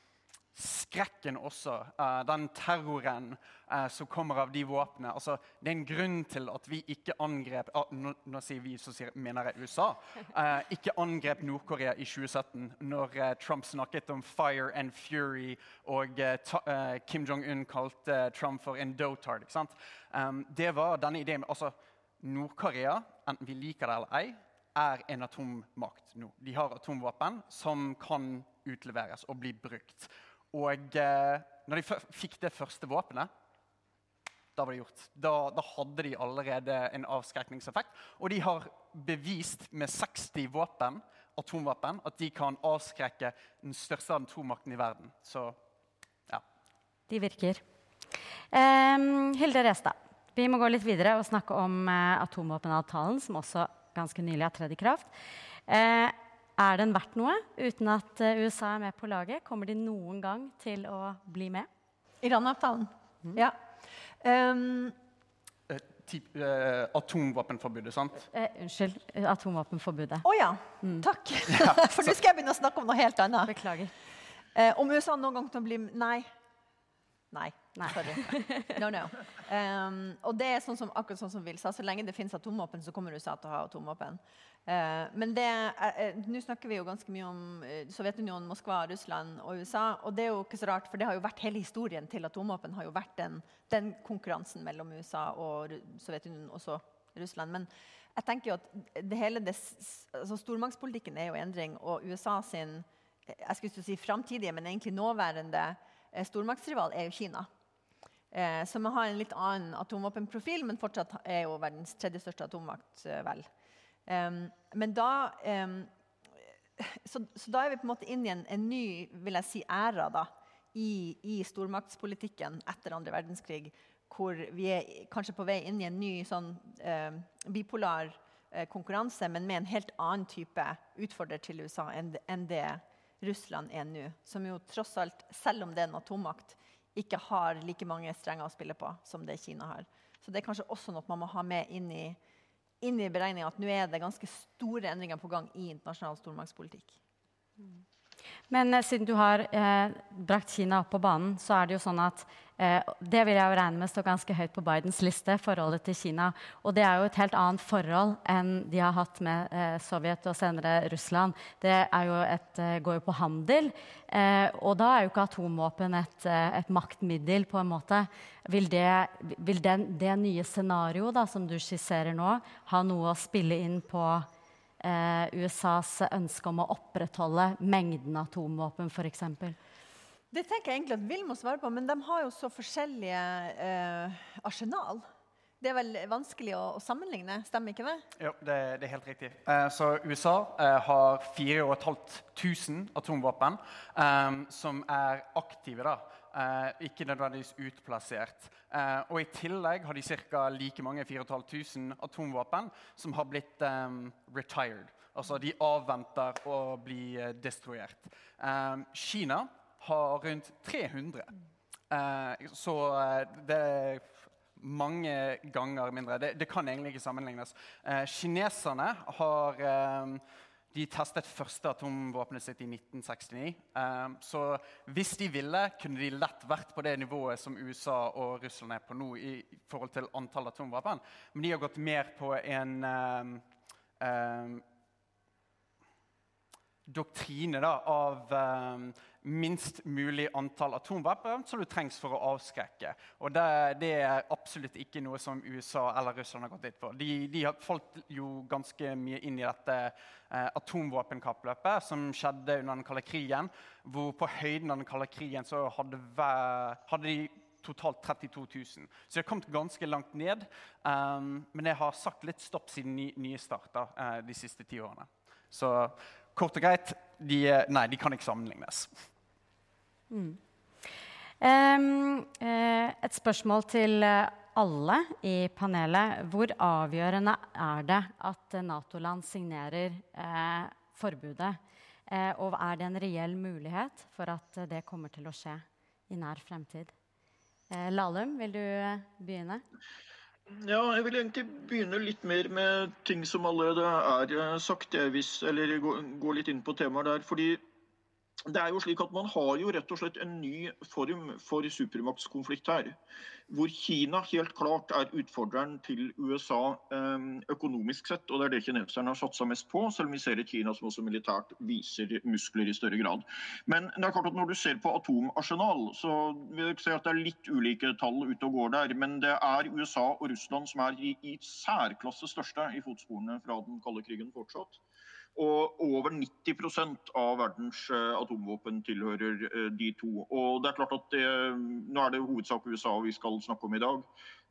S2: skrekken også, uh, den terroren uh, som kommer av de våpnene. Altså, det er en grunn til at vi ikke angrep uh, nå, nå, sier vi, så sier, mener jeg USA. ikke angrep Nord-Korea i 2017, når Trump snakket om 'fire and fury', og Kim Jong-un kalte Trump for en dotard. Ikke sant? det var denne ideen altså, Nord-Korea, enten vi liker det eller ei, er en atommakt nå. De har atomvåpen som kan utleveres og bli brukt. Og eh, når de fikk det første våpenet, da var det gjort. Da, da, hadde de allerede en avskrekningseffekt. Og de har bevist med 60 våpen, atomvåpen at de kan avskrekke den største atommakten i verden. Så ja.
S1: De virker. Um, Hilde Restad, vi må gå litt videre og snakke om eh, atomvåpenavtalen, som også ganske nylig har tredd i kraft. Eh, er den verdt noe uten at eh, USA er med på laget? Kommer de noen gang til å bli med?
S3: Iran-avtalen? Mm. Ja. Um,
S2: uh, atomvåpenforbudet, sant?
S1: Uh, unnskyld. Atomvåpenforbudet.
S3: Å oh, ja. Mm. Takk. For nå skal jeg begynne å snakke om noe helt annet.
S1: Beklager.
S3: Om USA noen gang til å bli Nei. Nei. Nei. Sorry. No, no. Um, og det er sånn som, akkurat sånn som Will sa. Så lenge det finnes atomvåpen, så kommer USA til å ha atomvåpen. Uh, men Nå snakker vi jo ganske mye om Sovjetunionen, Moskva, Russland og USA. Og det er jo ikke så rart, for det har jo vært hele historien til atomvåpen har jo vært den, den konkurransen mellom USA og Sovjetunionen, også Russland. Men jeg tenker jo at det hele det, altså Stormaktspolitikken er jo endring, og USA sin jeg skulle si framtidige, men egentlig nåværende Eh, stormaktsrival er jo Kina. Eh, som har en litt annen atomvåpenprofil, men fortsatt er jo verdens tredje største atommakt. Eh, vel. Men da så, så, da er vi på en måte inne i en, en ny vil jeg si, æra da, i, i, stormaktspolitikken etter andre verdenskrig. Hvor vi er kanskje på vei inn i en ny sånn, eh, bipolar eh, konkurranse, men med en helt annen type utfordrer til USA enn, enn det Russland er nå. Som jo tross alt, selv om det er en atommakt, ikke har like mange strenger å spille på som det Kina har. Så det er kanskje også noe man må ha med inn i, inn i beregninga at nå er det ganske store endringer på gang i internasjonal stormaktspolitikk.
S1: Mm. Men eh, siden du har eh, brakt Kina opp på banen, så er det jo sånn at det vil jeg jo regne med står ganske høyt på Bidens liste, forholdet til Kina. Og det er jo et helt annet forhold enn de har hatt med eh, Sovjet og senere Russland. Det et, eh, går jo på handel, eh, og da er jo ikke atomvåpen et, et maktmiddel, på en måte. Vil det, vil den, det nye scenarioet som du skisserer nå, ha noe å spille inn på eh, USAs ønske om å opprettholde mengden atomvåpen, f.eks.?
S3: Det tenker jeg egentlig at Vil må svare på, men de har jo så forskjellige eh, arsenal. Det er vel vanskelig å, å, sammenligne, stemmer ikke det?
S2: Jo, det, det er helt riktig. Eh, så USA eh, har 4500 atomvåpen eh, som er aktive. da. Eh, ikke nødvendigvis utplassert. Eh, og I tillegg har de ca. like mange 4500 atomvåpen som har blitt um, retired. Altså de avventer å bli destruert. Kina har rundt 300. Eh, så det er mange ganger mindre. Det, det, kan egentlig ikke sammenlignes. Eh, kineserne har eh, de testet første atomvåpenet sitt i 1969. Um, så hvis de ville, kunne de lett vært på det nivået som USA og Russland er på nå. i forhold til antall atomvåpen. Men de har gått mer på en um, um, doktrine da, av um, minst mulig antall atomvåpen som du trengs for å avskrekke. Og det, det, er absolutt ikke noe som USA eller Russland har gått litt for. De, de falt jo ganske mye inn i dette eh, atomvåpenkappløpet som skjedde under den kalde krigen. Hvor på høyden av den kalde krigen så hadde, hadde de totalt 32 000. Så de har kommet ganske langt ned. Um, men jeg har sagt litt stopp siden ny, nye starter uh, de siste ti årene. Så kort og greit de, nei, de kan ikke sammenlignes.
S1: Mm. Um, et spørsmål til eh, alle i panelet. Hvor avgjørende er det at Nato-land signerer eh, forbudet? Eh, og er det en reell mulighet for at det kommer til å skje i nær fremtid? Eh, Lahlum, vil du begynne?
S4: Ja, jeg vil egentlig begynne litt mer med ting som allerede er sagt. Jeg, hvis, eller gå, gå litt inn på temaet der. fordi det er jo slik at Man har jo rett og slett en ny form for supermaktskonflikt her. Hvor Kina helt klart er utfordreren til USA eh, økonomisk sett. og Det er det kineserne har satsa mest på, selv om vi ser et Kina som også militært viser muskler i større grad. Men det er klart at når du ser på atomarsenal, så vil jeg si at det er litt ulike tall ute og går der. Men det er USA og Russland som er i, i særklasse største i fotsporene fra den kalde krigen fortsatt. Og over 90% av verdens eh, atomvåpen tilhører eh, de to. Og det er klart at det, Nå er det hovedsak USA vi skal snakke om i dag.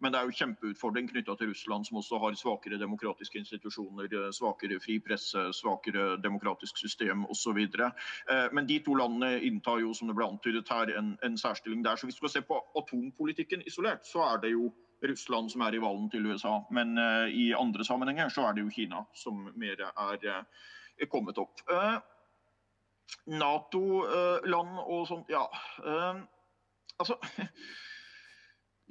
S4: Men det er jo kjempeutfordring knytta til Russland, som også har svakere demokratiske institusjoner, eh, svakere fri presse, svakere demokratisk system osv. Men de to landene inntar jo, som det ble antydet her, en, en særstilling der. Så hvis du skal se på atompolitikken isolert, så er det jo Russland som er rivalen til USA. Men uh, i andre sammenhenger så er det jo Kina som mer er uh, kommet opp. Uh, Nato-land og sånt, ja. altså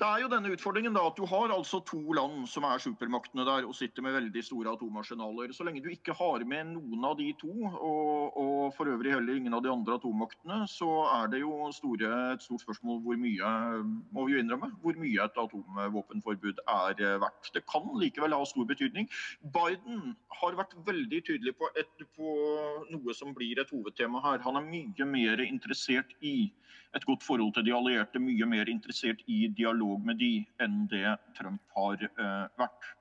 S4: Det er jo denne utfordringen da, at Du har altså to land som er supermaktene der og sitter med veldig store atomarsenaler. Så lenge du ikke har med noen av de to, og, og for øvrig heller ingen av de andre atommaktene, så er det jo store, et stort spørsmål hvor mye må vi jo innrømme, hvor mye et atomvåpenforbud er verdt. Det kan likevel ha stor betydning. Biden har vært veldig tydelig på, et, på noe som blir et hovedtema her. Han er mye mer interessert i et godt forhold til de allierte, mye mer interessert i dialog med de enn det Trump har uh, vært.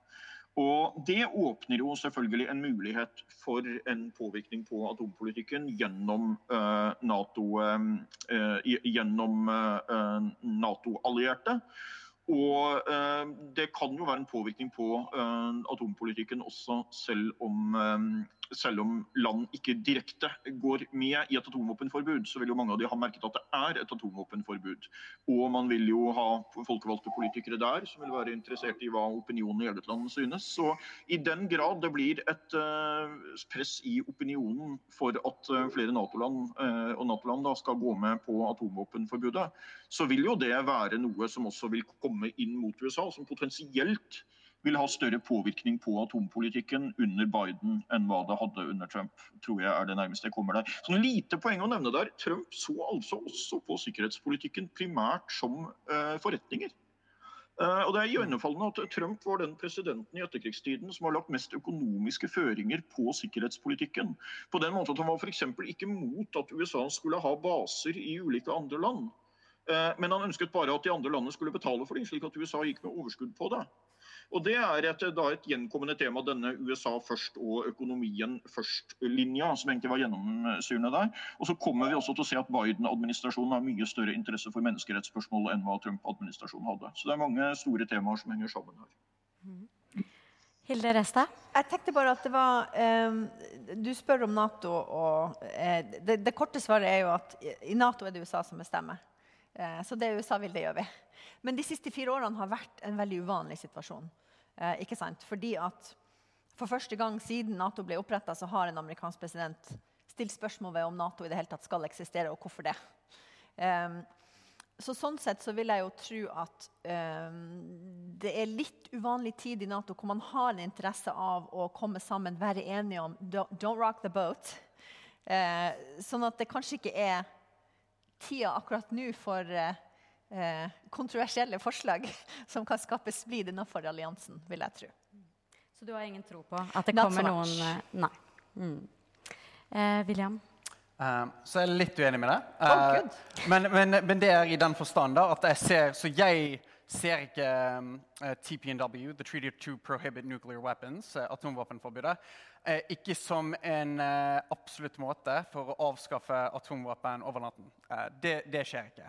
S4: Og Det åpner jo selvfølgelig en mulighet for en påvirkning på atompolitikken gjennom uh, NATO, uh, NATO-allierte. Og uh, det kan jo være en påvirkning på eh, atompolitikken også, selv om, eh, selv om, land ikke direkte går med i et atomvåpenforbud. Så vil jo mange av de ha merket at det er et atomvåpenforbud. Og man vil jo ha folkevalgte politikere der som vil være interessert i hva opinionen i eget land synes. Så i den grad det blir et press i opinionen for at flere Nato-land og NATO-land skal gå med på atomvåpenforbudet, så vil jo det være noe som også vil komme inn mot USA, som potensielt vil ha større påvirkning på atompolitikken under Biden enn hva det hadde under Trump. tror jeg er det nærmeste jeg kommer der. Så en lite poeng å nevne der. Trump så altså også på sikkerhetspolitikken primært som uh, forretninger. Uh, og det er gjennomfallende at Trump var den presidenten i etterkrigstiden som har lagt mest økonomiske føringer på sikkerhetspolitikken. På den måten at Han var f.eks. ikke mot at USA skulle ha baser i ulike andre land. Eh, men han ønsket bare at de andre landene skulle betale for dem, slik at USA gikk med overskudd på det. Og Det er et, da et gjenkommende tema, denne USA først og økonomien først-linja, som egentlig var gjennomsyrende der. Og så kommer vi også til å se at Biden-administrasjonen har mye større interesse for menneskerettsspørsmål enn hva Trump-administrasjonen hadde. Så det er mange store temaer som henger sammen her.
S1: Mm. Hilde Resta?
S3: Jeg tenkte bare at det var eh, Du spør om Nato, og eh, det, det, korte svaret er jo at i Nato er det USA som bestemmer. Eh, så det USA vil, det gjør vi. Men de siste fire årene har vært en veldig uvanlig situasjon. Eh, ikke sant? Fordi at for første gang siden Nato ble oppretta, har en amerikansk president stilt spørsmål ved om Nato i det hele tatt skal eksistere, og hvorfor det. Um, så Sånn sett så vil jeg jo tro at um, det er litt uvanlig tid i Nato hvor man har en interesse av å komme sammen, være enige om 'don't rock the boat'. Uh, sånn at det kanskje ikke er tida akkurat nå for eh, eh, kontroversielle forslag som kan skape splid innenfor alliansen, vil jeg tro.
S1: Så du har ingen tro på at det kommer noen eh, Nei. Mm. Eh, William?
S2: Så jeg er litt uenig med det.
S3: Uh, oh,
S2: men, men, men, det er i den forstand at jeg ser Så jeg ser ikke um, uh, TPNW, The Treaty to Prohibit Nuclear Weapons, uh, atomvåpenforbudet, uh, ikke som en absolutt måte for å avskaffe atomvåpen over natten. Det, det, skjer ikke.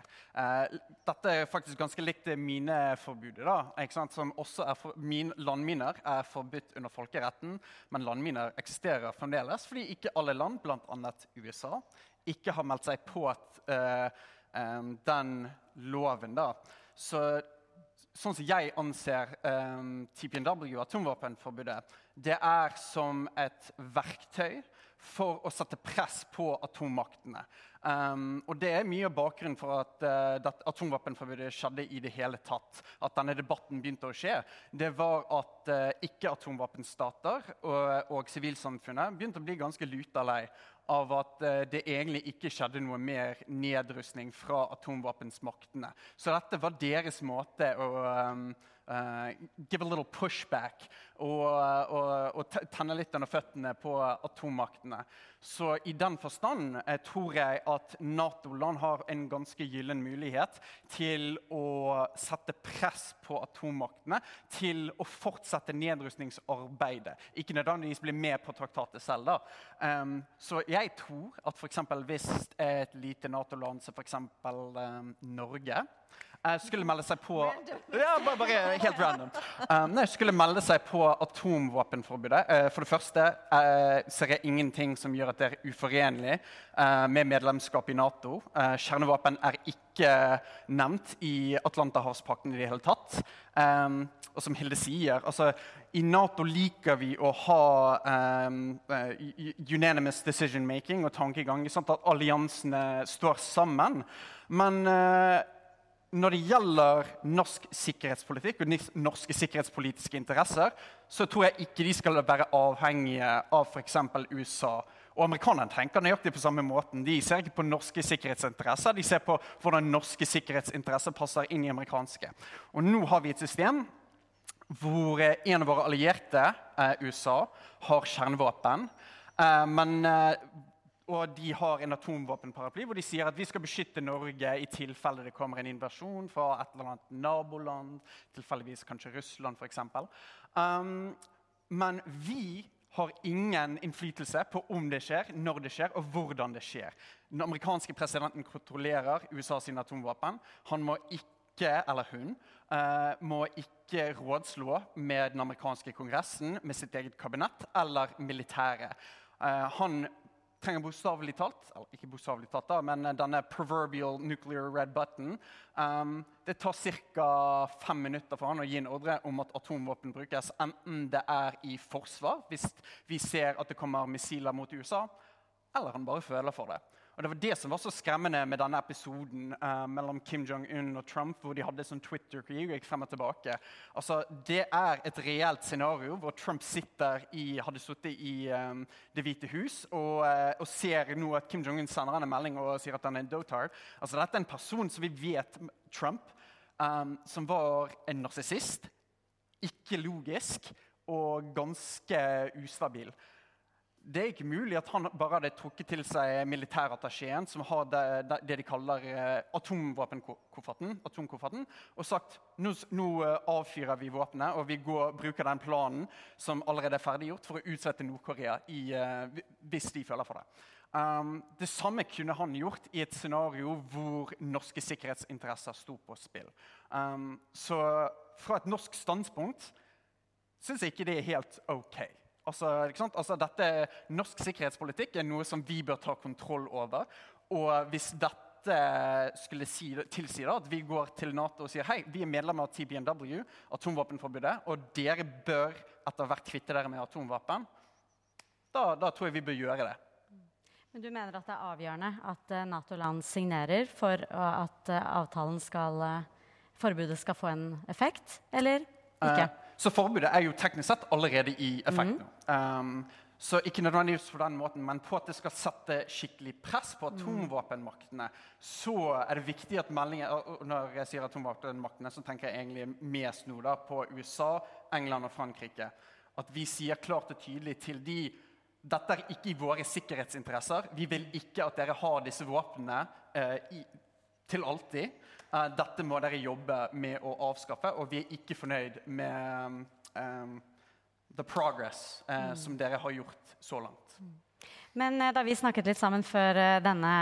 S2: dette er faktisk ganske likt mineforbudet, da, som også er for, min, Landminer er forbudt under folkeretten, men landminer eksisterer fremdeles fordi ikke alle land, bl.a. USA, ikke har meldt seg på at, um, den loven. da. Så sånn som jeg anser um, TPNW, atomvåpenforbudet, det er som et verktøy for å sette press på atommaktene. Um, og Det er mye av bakgrunnen for at, uh, at atomvåpenforbudet skjedde i det hele tatt. At denne debatten begynte å skje. Det var at uh, ikke-atomvåpenstater og, og sivilsamfunnet begynte å bli ganske luta lei av at uh, det egentlig ikke skjedde noe mer nedrustning fra atomvåpensmaktene. Så dette var deres måte å um, uh, give a little pushback og, og, og tenne litt under føttene på atommaktene. Så i den forstand eh, tror jeg at Nato-land har en ganske gyllen mulighet til å sette press på atommaktene til å fortsette nedrustningsarbeidet. Ikke nødvendigvis bli med på traktatet selv. da. Um, så jeg tror at f.eks. hvis et lite Nato-land som f.eks. Um, Norge jeg skulle melde seg på ja, bare, bare helt random. Um, nei, skulle melde seg på atomvåpenforbudet. Uh, for det første uh, ser jeg ingenting som gjør at det er uforenlig uh, med medlemskap i Nato. Uh, kjernevåpen er ikke nevnt i Atlanterhavspakten i det hele tatt. Um, og som Hilde sier, altså, i Nato liker vi å ha um, unanimous decision making og tankegang. Sånn at alliansene står sammen. Men når det gjelder norsk sikkerhetspolitikk og norske sikkerhetspolitiske interesser, så tror jeg ikke de skal være avhengige av f.eks. USA. Og Amerikanerne tenker nøyaktig på samme måten. De ser ikke på norske sikkerhetsinteresser, de ser på hvordan norske sikkerhetsinteresser passer inn i amerikanske. Og nå har vi et system hvor en av våre allierte, eh, USA, har kjernevåpen. Eh, men eh, og de har en atomvåpenparaply hvor de sier at vi skal beskytte Norge i tilfelle det kommer en invasjon fra et eller annet naboland, tilfeldigvis kanskje Russland f.eks. Um, men vi har ingen innflytelse på om det skjer, når det skjer og hvordan det skjer. Den amerikanske presidenten kontrollerer USA sine atomvåpen. Han må ikke, eller hun, uh, må ikke rådslå med den amerikanske kongressen, med sitt eget kabinett eller militæret. Uh, han trenger bokstavelig talt eller ikke bokstavelig talt da, men denne proverbial nuclear red button. Um, det tar ca. fem minutter for han å gi en ordre om at atomvåpen brukes, enten det er i forsvar, hvis vi ser at det kommer missiler mot USA, eller han bare føler for det. Og Det var det som var så skremmende med denne episoden uh, mellom Kim Jong-un og Trump, hvor de hadde sånn Twitter-krig og gikk frem og tilbake. Altså, Det er et reelt scenario hvor Trump sitter i, hadde sittet i um, Det hvite hus og, uh, og, ser nå at Kim Jong-un sender han en melding og sier at han er en dotard. Altså, dette er en person som vi vet Trump, um, som var en narsissist, ikke logisk og ganske ustabil. Det er ikke mulig at han bare hadde trukket til seg militærattachéen, som har det, det, de kaller eh, atomvåpenkofferten, og sagt nå, nå eh, avfyrer vi våpenet og vi går, bruker den planen som allerede er ferdiggjort, for å utsette Nord-Korea uh, hvis de føler for det. Um, det samme kunne han gjort i et scenario hvor norske sikkerhetsinteresser sto på spill. Um, så fra et norsk standpunkt syns jeg ikke det er helt OK. Altså, altså, dette, norsk sikkerhetspolitikk er noe som vi bør ta kontroll over. Og hvis dette skulle si, tilsi at vi går til Nato og sier hei, vi er medlemmer av TBNW, atomvåpenforbudet, og dere bør etter hvert kvitte dere med atomvåpen, da, da tror jeg vi bør gjøre det.
S1: Men du mener at det er avgjørende at eh, Nato-land signerer for at eh, avtalen skal, eh, forbudet skal få en effekt, eller ikke? Eh,
S2: så forbudet er jo teknisk sett allerede i effekt nå. Mm. Um, så ikke nødvendigvis på den måten, men på at det skal sette skikkelig press på atomvåpenmaktene, så er det viktig at meldingen Når jeg sier atomvåpenmaktene, så tenker jeg egentlig mest nå da på USA, England og Frankrike. At vi sier klart og tydelig til de dette er ikke i våre sikkerhetsinteresser. Vi vil ikke at dere har disse våpnene eh, til alltid. Uh, dette må dere jobbe med å avskaffe, og vi er ikke fornøyd med um, the progress uh, mm. som dere har gjort så langt. Mm.
S1: Men da vi snakket litt sammen før denne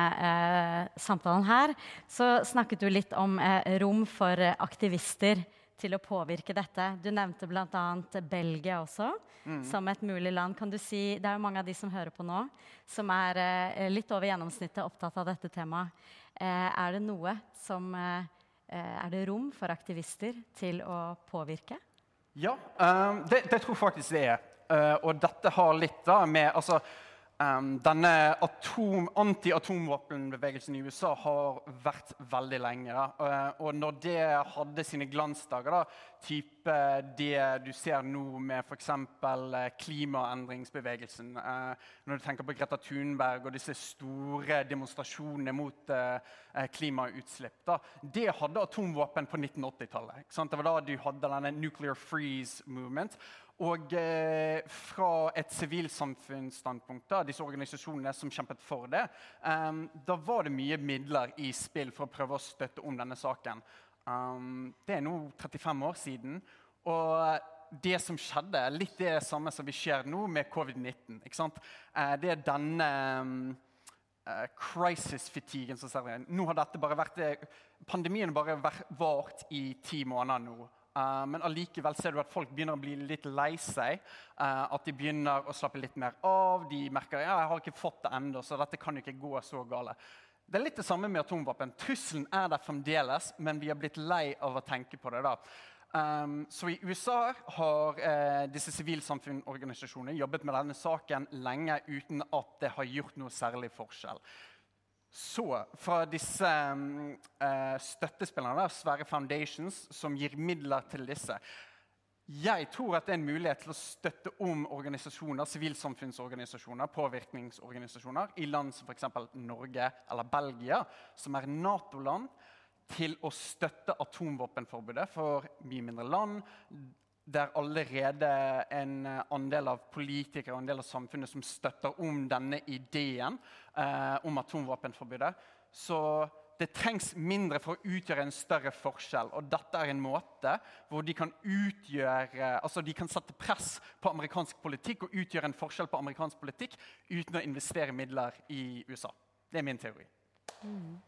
S1: samtalen her, så snakket du litt om rom for aktivister til å påvirke dette. Du nevnte bl.a. Belgia også mm. som et mulig land. Kan du si, Det er jo mange av de som hører på nå, som er litt over gjennomsnittet opptatt av dette temaet. Eh, er det noe som eh, Er det rom for aktivister til å påvirke?
S2: Ja, det, det, tror jeg faktisk det er. Og dette har litt da med altså, Um, denne anti-atomvåpenbevegelsen i USA har vært veldig lenge. Da. og når det hadde sine glansdager, da, type det du ser nå med f.eks. Uh, klimaendringsbevegelsen uh, Når du tenker på Greta Thunberg og disse store demonstrasjonene mot klimautslipp da, Det hadde atomvåpen på 1980-tallet. Det var da du hadde denne Nuclear Freeze Movement. Og eh, fra et sivilsamfunnsstandpunkt, disse organisasjonene som kjempet for det, um, da var det mye midler i spill for å prøve å støtte om denne saken. Um, det er nå 35 år siden. Og det som skjedde, litt det samme som vi ser nå med covid-19. Eh, det er denne uh, crisis-fatiguen som ser. Nå har dette bare vært, Pandemien har bare vart i ti måneder nå. Uh, men allikevel ser du at folk begynner å bli litt lei seg. Uh, at de begynner å slappe litt mer av. De merker ja, jeg har ikke fått det ennå, så dette kan jo ikke gå så gale. Det er litt det samme med atomvåpen. Trusselen er der fremdeles, men vi har blitt lei av å tenke på det. da. Um, så I USA har eh, disse sivilsamfunnsorganisasjonene jobbet med denne saken lenge uten at det har gjort noe særlig forskjell. Så fra disse eh, støttespillerne, Sverre foundations, som gir midler til disse Jeg tror at det er en mulighet til å støtte om organisasjoner, sivilsamfunnsorganisasjoner, påvirkningsorganisasjoner i land som f.eks. Norge eller Belgia, som er Nato-land, til å støtte atomvåpenforbudet for mye mindre land det er allerede en eh, andel av politikere og en del av samfunnet som støtter om denne ideen eh, om atomvåpenforbudet. Så det trengs mindre for å utgjøre en større forskjell. Og dette er en måte hvor de kan, utgjøre, altså de kan sette press på amerikansk politikk og utgjøre en forskjell på amerikansk politikk uten å investere midler i USA. Det er min teori. Mm.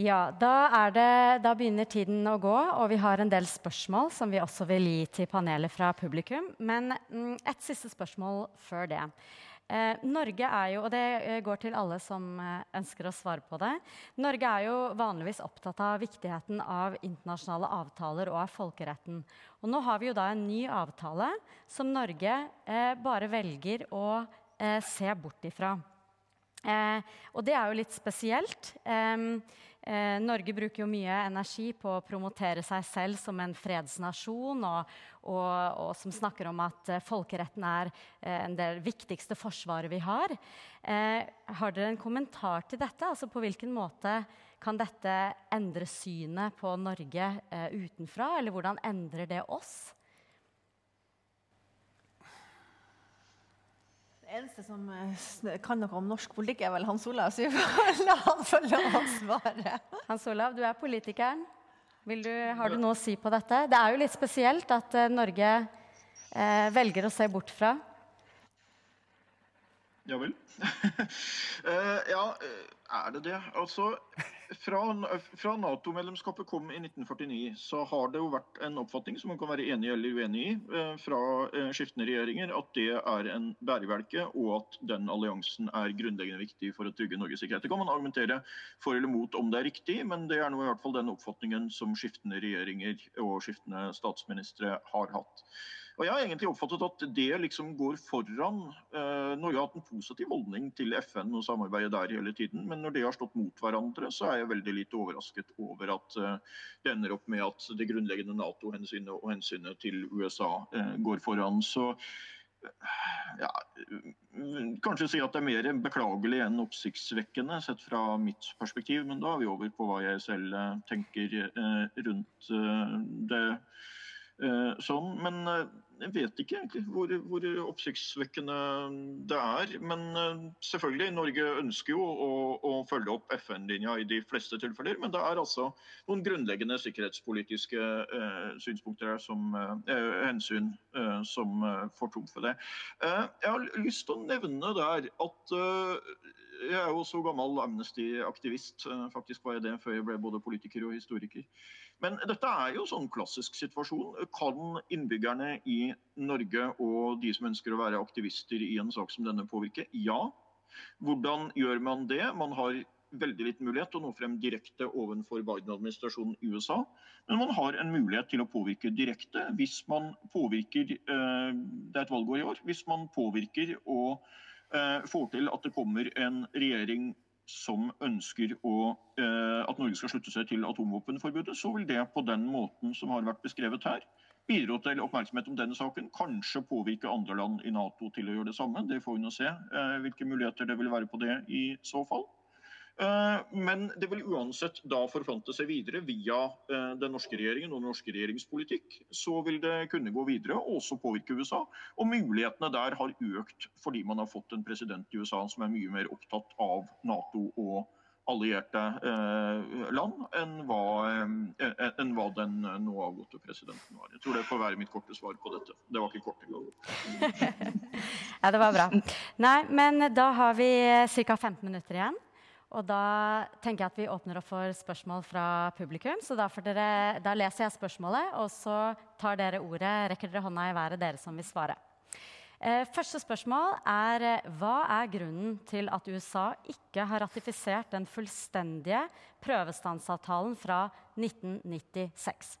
S1: Ja, da, det, da, begynner tiden å gå, og vi har en del spørsmål som vi også vil gi til panelet fra publikum. Men mm, et siste spørsmål før det. Eh, Norge er jo, og det eh, går til alle som eh, ønsker å svare på det Norge er jo vanligvis opptatt av viktigheten av internasjonale avtaler og av folkeretten. Og nå har vi jo da en ny avtale som Norge bare velger å se bort ifra. Og det er jo litt spesielt. Norge bruker jo mye energi på å promotere seg selv som en fredsnasjon, og, og, og som snakker om at eh, folkeretten er eh, det viktigste forsvaret vi har. Eh, har dere en kommentar til dette? Altså På hvilken måte kan dette endre synet på Norge eh, utenfra, eller hvordan endrer det oss?
S3: Eneste som eh, kan noe om norsk politikk, er vel Hans Olav. Så vi får la han få lov å svare.
S1: Hans Olav, du er politikeren. Du, har du noe å si på dette? Det er jo litt spesielt at uh, Norge eh, velger å se bort fra.
S4: Ja vel. uh, ja, er det det? Altså fra, fra Nato-medlemskapet kom i 1949, så har det jo vært en oppfatning som man kan være enig eller uenig i eh, fra eh, skiftende regjeringer, at det er en bærebjelke, og at den alliansen er grunnleggende viktig for å trygge Norges sikkerhet. Det kan man argumentere for eller mot om det er riktig, men det er nå i hvert fall den oppfatningen som skiftende regjeringer og skiftende statsministre har hatt. Og Jeg har egentlig oppfattet at det liksom går foran. Eh, Norge har hatt en positiv holdning til FN og samarbeidet der hele tiden. Men når det har stått mot hverandre, så er jeg veldig litt overrasket over at eh, det ender opp med at det grunnleggende Nato-hensynet og hensynet til USA eh, går foran. Så ja, kanskje si at det er mer beklagelig enn oppsiktsvekkende sett fra mitt perspektiv. Men da er vi over på hva jeg selv tenker rundt det sånn, men eh, jeg vet ikke egentlig hvor, hvor, oppsiktsvekkende det er. Men eh, selvfølgelig, Norge ønsker jo å, å følge opp FN-linja i de fleste tilfeller. Men det er altså noen grunnleggende sikkerhetspolitiske eh, synspunkter som, eh, hensyn eh, som får trumfe det. jeg har lyst til å nevne der at jeg er jo så gammel Amnesty-aktivist. Faktisk var jeg det før jeg ble både politiker og historiker. Men dette er jo sånn klassisk situasjon. Kan innbyggerne i Norge og de som ønsker å være aktivister i en sak som denne påvirke? Ja. Hvordan gjør man det? Man har veldig liten mulighet til å nå frem direkte overfor Biden-administrasjonen i USA. Men man har en mulighet til å påvirke direkte hvis man påvirker eh, Det er et valgår i år. Hvis man påvirker og får til at det kommer en regjering som ønsker å, at Norge skal slutte seg til atomvåpenforbudet, så vil det på den måten som har vært beskrevet her, bidra til oppmerksomhet om denne saken. Kanskje påvirke andre land i Nato til å gjøre det samme. Det får vi nå se hvilke muligheter det vil være på det i så fall. Eh, men det vil uansett da forplante seg videre via eh, den norske regjeringen og den norske regjeringspolitikk. Så vil det kunne gå videre og også påvirke USA. Og mulighetene der har økt fordi man har fått en president i USA som er mye mer opptatt av Nato og allierte eh, land enn hva, enn hva, den nå avgåtte presidenten var. Jeg tror det får være mitt korte svar på dette. Det var ikke kort engang.
S1: ja, det var bra. Nei, men da har vi ca. 15 minutter igjen. Og da tenker jeg at vi åpner opp for spørsmål fra publikum. Så da, dere, da, leser jeg spørsmålet, og så tar dere ordet, rekker dere hånda i været, dere som vil svare. Eh, første spørsmål er hva er grunnen til at USA ikke har ratifisert den fullstendige prøvestansavtalen fra 1996?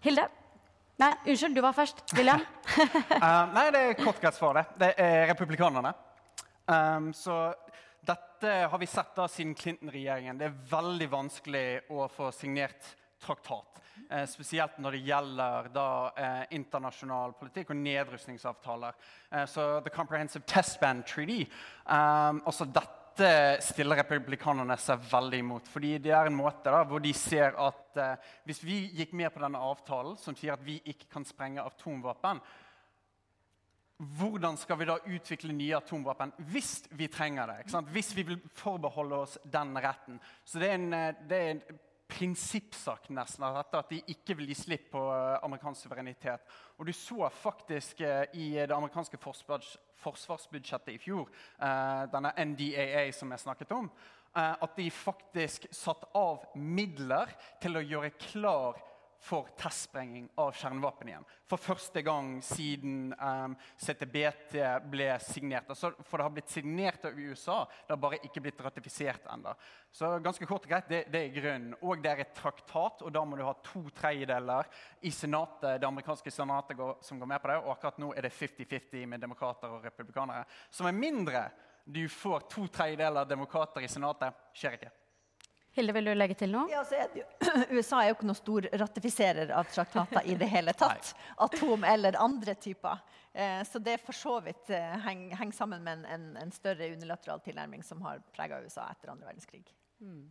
S1: Hilde? Nei, unnskyld, du var først. William?
S2: uh, nei, det er kort greit svar, det. Det er republikanerne. Um, så dette har vi sett da siden Clinton-regjeringen. Det er veldig vanskelig å få signert traktat. Eh, spesielt når det gjelder da, eh, internasjonal politikk og nedrustningsavtaler. Eh, så The Comprehensive Test Ban Treaty altså Dette stiller republikanerne seg veldig imot. fordi det er en måte da, hvor de ser at hvis vi gikk med på denne avtalen, som sier at vi ikke kan sprenge atomvåpen, hvordan skal vi da utvikle nye atomvåpen hvis vi trenger det? Hvis vi vil forbeholde oss den retten. Så det er en, eh, det er en prinsippsak nesten av dette, at de ikke vil gi slipp på eh, amerikansk suverenitet. Og du så faktisk eh, i det amerikanske forsvarsbudsjettet i fjor, denne NDAA som jeg snakket om, at de faktisk satt av midler til å gjøre klar for testsprenging av kjernevåpen igjen. For første gang siden um, CTBT ble signert. Altså, for det har blitt signert av USA, det har bare ikke blitt ratifisert ennå. Så ganske kort og greit, det, det, er grunnen. Og det er et traktat, og da må du ha to tredjedeler i senatet, det amerikanske senatet går, som går med på det. Og akkurat nå er det 50-50 med demokrater og republikanere. Som er mindre du får to tredjedeler demokrater i senatet, skjer ikke.
S1: Hilde, vil du legge til noe?
S3: Ja, er USA er jo ikke noen stor ratifiserer av traktater i det hele tatt. Atom eller andre typer. Eh, så det for så vidt eh, henger heng sammen med en, en, større unilateral tilnærming som har prega USA etter andre verdenskrig. Mm.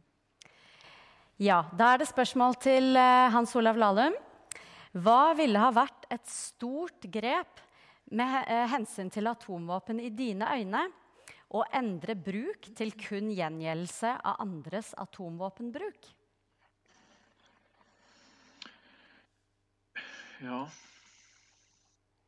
S1: Ja, da er det spørsmål til eh, Hans Olav Lahlum. Hva ville ha vært et stort grep med hensyn til atomvåpen i dine øyne? Å endre bruk til kun gjengjeldelse av andres atomvåpenbruk?
S4: Ja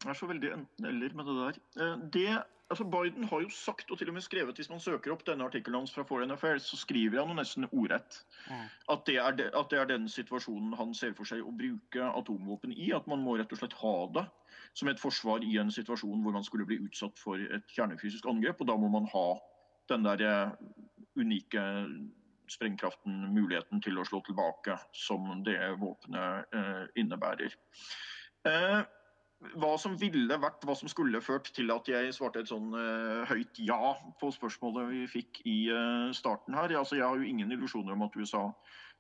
S4: Det er så veldig enten-eller med det der. Eh, det, altså Biden har jo sagt, og til og med skrevet, hvis man søker opp denne artikkelen hans fra Foreign Affairs, så skriver han jo nesten ordrett at, det de, at, det er den situasjonen han ser for seg å bruke atomvåpen i. At man må rett og slett ha det som et forsvar i en situasjon hvor man skulle bli utsatt for et kjernefysisk angrep. Og da må man ha den der eh, unike sprengkraften, muligheten til å slå tilbake, som det våpenet eh, innebærer. Eh, hva som ville vært, hva som skulle ført til at jeg svarte et sånn uh, høyt ja på spørsmålet vi fikk i uh, starten her. Altså, jeg har jo ingen illusjoner om at USA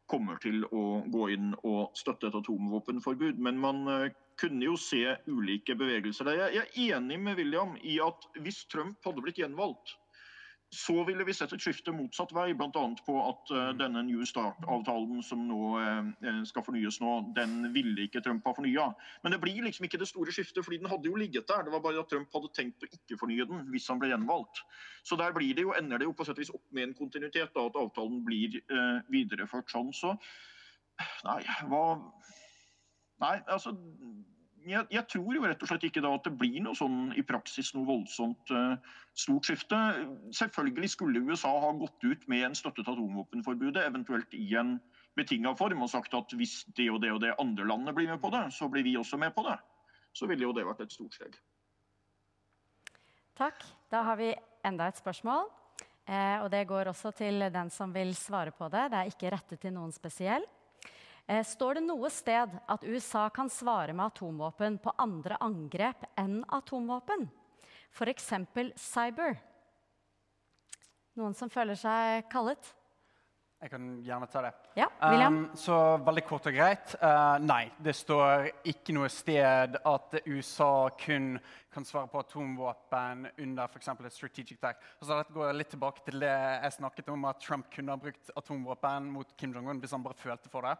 S4: kommer til å gå inn og støtte et atomvåpenforbud. Men man uh, kunne jo se ulike bevegelser der. Jeg er enig med William i at hvis Trump hadde blitt gjenvalgt, så ville vi sett et skifte motsatt vei, bl.a. på at uh, denne New Start-avtalen som nå uh, skal fornyes nå, den ville ikke Trump ha fornya. Men det blir liksom ikke det store skiftet, fordi den hadde jo ligget der. Det var bare at Trump hadde tenkt å ikke fornye den hvis han ble gjenvalgt. Så der blir det jo, ender det jo på sett og vis opp med en kontinuitet, da, at avtalen blir videreført sånn. Så nei, hva Nei, altså jeg, jeg, tror jo rett og slett ikke da at det blir noe sånn i praksis noe voldsomt uh, stort skifte. Selvfølgelig skulle USA ha gått ut med en støtte til atomvåpenforbudet, eventuelt i en betinga form, og sagt at hvis det og det og det andre landet blir med på det, så blir vi også med på det. Så ville jo det vært et stort steg.
S1: Takk. Da har vi enda et spørsmål. Eh, og det går også til den som vil svare på det. Det er ikke rettet til noen spesiell. Eh, står det noe sted at USA kan svare med atomvåpen på andre angrep enn atomvåpen? F.eks. cyber. Noen som føler seg kallet?
S2: Jeg kan gjerne ta det.
S1: Ja?
S2: Um, så veldig kort og greit. Uh, nei, det står ikke noe sted at USA kun kan svare på atomvåpen under f.eks. et strategic attack. Altså, dette går litt tilbake til det jeg snakket om, at Trump kunne ha brukt atomvåpen mot Kim Jong-un hvis han bare følte for det.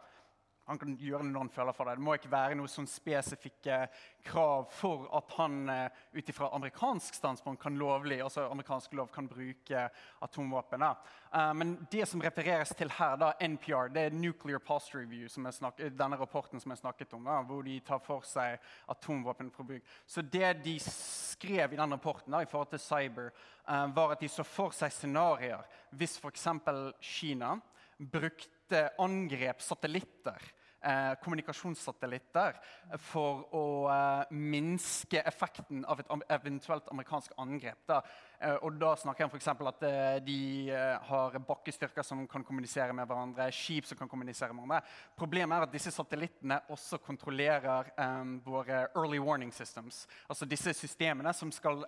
S2: Han kan gjøre det når han føler for det. Det må ikke være noen sånn spesifikke krav for at han uh, ut ifra amerikansk standpunkt kan lovlig, altså amerikansk lov kan bruke atomvåpen. Uh, men det som refereres til her, da, NPR, det er Nuclear Past Review, snakket, denne rapporten som jeg snakket om, da, hvor de tar for seg atomvåpenforbruk. Så det de skrev i den rapporten da, i forhold til cyber, uh, var at de så for seg scenarioer hvis f.eks. Kina brukte angrep satellitter, eh, kommunikasjonssatellitter, for å eh, minske effekten av et eventuelt amerikansk angrep. Da. Eh, og da snakker jeg om for at eh, de eh, har bakkestyrker som kan kommunisere med hverandre, skip som kan kommunisere med hverandre. Problemet er at disse satellittene også kontrollerer eh, våre early warning systems. Altså disse systemene som skal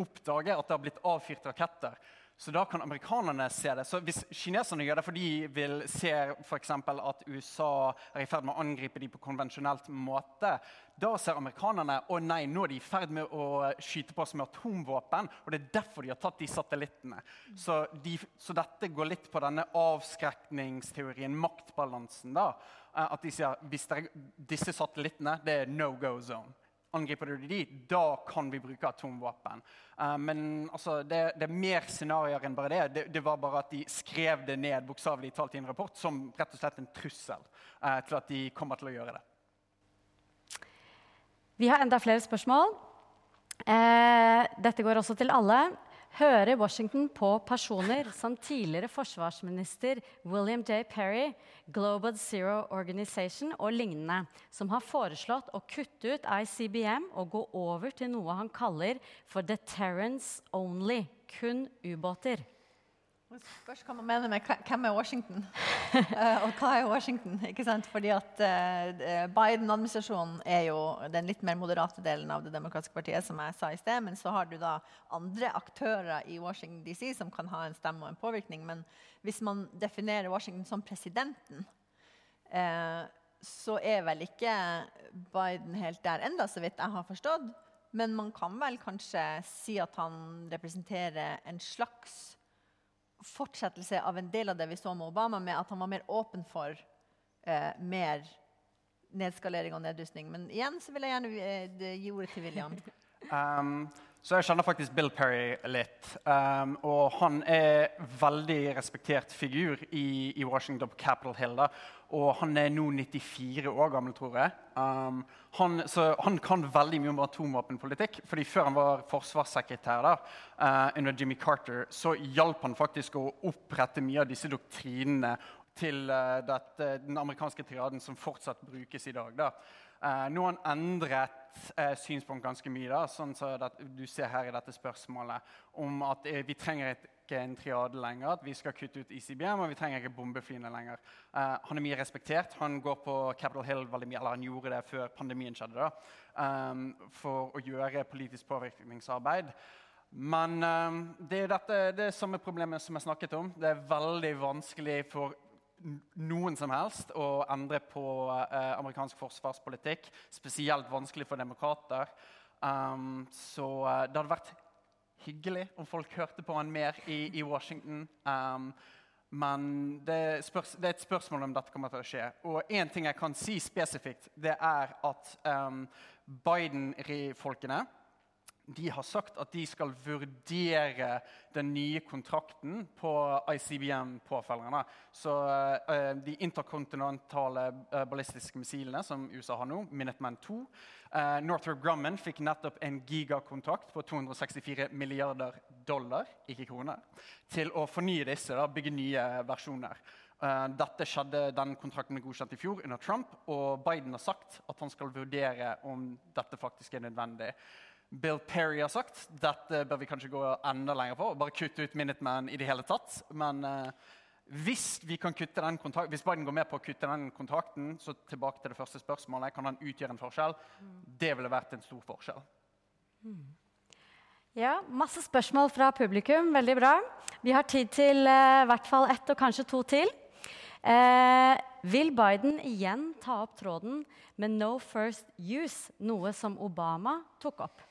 S2: oppdage at det har blitt avfyrt raketter. Så da kan amerikanerne se det. Så Hvis kineserne gjør det fordi de vil se f.eks. at USA er i ferd med å angripe dem på konvensjonelt måte, da ser amerikanerne å nei, nå er de i ferd med å skyte på oss med atomvåpen. og Det er derfor de har tatt de satellittene. Så, de, så dette går litt på denne avskrekningsteorien, maktbalansen. da, eh, At de sier hvis disse satellittene det er no go zone. Angriper du de, da kan vi bruke atomvåpen. Uh, men altså, det, det, er mer scenarioer enn bare det. det. det. var bare at de skrev det ned bokstavelig talt i en rapport som rett og slett en trussel uh, til at de kommer til å gjøre det.
S1: Vi har enda flere spørsmål. Uh, dette går også til alle hører Washington på personer som tidligere forsvarsminister William J. Perry, Global Zero Organization og lignende, som har foreslått å kutte ut ICBM og gå over til noe han kaller for deterrence only, kun ubåter.
S3: Spørs hva man mener med hvem er Washington, uh, og hva er Washington? ikke sant? Fordi at uh, Biden-administrasjonen er jo den litt mer moderate delen av det demokratiske partiet, som jeg sa i sted, men så har du da andre aktører i Washington DC som kan ha en stemme og en påvirkning. Men hvis man definerer Washington som presidenten, så er vel ikke Biden helt der enda, så vidt jeg har forstått. Men man kan vel kanskje si at han representerer en slags fortsettelse av en del av det vi så med Obama, med at han var mer åpen for eh, mer nedskalering og nedrustning. Men igjen så vil jeg gjerne eh, gi ordet til William.
S2: Um, så jeg kjenner faktisk Bill Perry litt. Um, og han er veldig respektert figur i, i Washington på Capitol Hill. Da. Og han er nå 94 år gammel, tror jeg. Um, han, så han kan veldig mye om atomvåpenpolitikk. fordi Før han var forsvarssekretær da, uh, under Jimmy Carter, så hjalp han faktisk å opprette mye av disse doktrinene til uh, dette, den amerikanske triaden som fortsatt brukes i dag. Da. Uh, nå har han endret uh, synspunkt ganske mye, da, sånn som så du ser her i dette spørsmålet, om at uh, vi trenger ikke en triade lenger. At vi skal kutte ut ICBM, og vi trenger ikke bombeflyene lenger. han er mye respektert. Han går på Capitol Hill veldig mye, eller han gjorde det før pandemien skjedde, da, um, for å gjøre politisk påvirkningsarbeid. Men um, det er dette, det samme problemet som jeg snakket om. Det er veldig vanskelig for noen som helst å endre på uh, amerikansk forsvarspolitikk. Spesielt vanskelig for demokrater. Um, så uh, det hadde vært hyggelig om folk hørte på han mer i, i Washington. Um, men det, spørs, det, er et spørsmål om dette kommer til å skje. Og én ting jeg kan si spesifikt, det er at um, Biden-folkene de har sagt at de skal vurdere den nye kontrakten på ICBM-påfølgerne. Så uh, De interkontinentale uh, ballistiske missilene som USA har nå, Minuteman 2 uh, Northrop Grumman fikk nettopp en gigakontrakt på 264 milliarder dollar, ikke kroner, til å fornye disse, da, bygge nye versjoner. Dette skjedde, Den kontrakten godkjent i fjor under Trump, og Biden har sagt at han skal vurdere om dette faktisk er nødvendig. Bill Perry har sagt. Dette bør vi kanskje gå enda lenger på. og Bare kutte ut Minuteman i det hele tatt. Men eh, hvis, vi kan kutte den hvis Biden går med på å kutte den kontrakten, så tilbake til det første spørsmålet, kan han utgjøre en forskjell? Mm. Det ville vært en stor forskjell. Mm.
S1: Ja, masse spørsmål fra publikum. Veldig bra. Vi har tid til eh, hvert fall ett og kanskje to til. Eh, vil Biden igjen ta opp tråden med 'no first use', noe som Obama tok opp?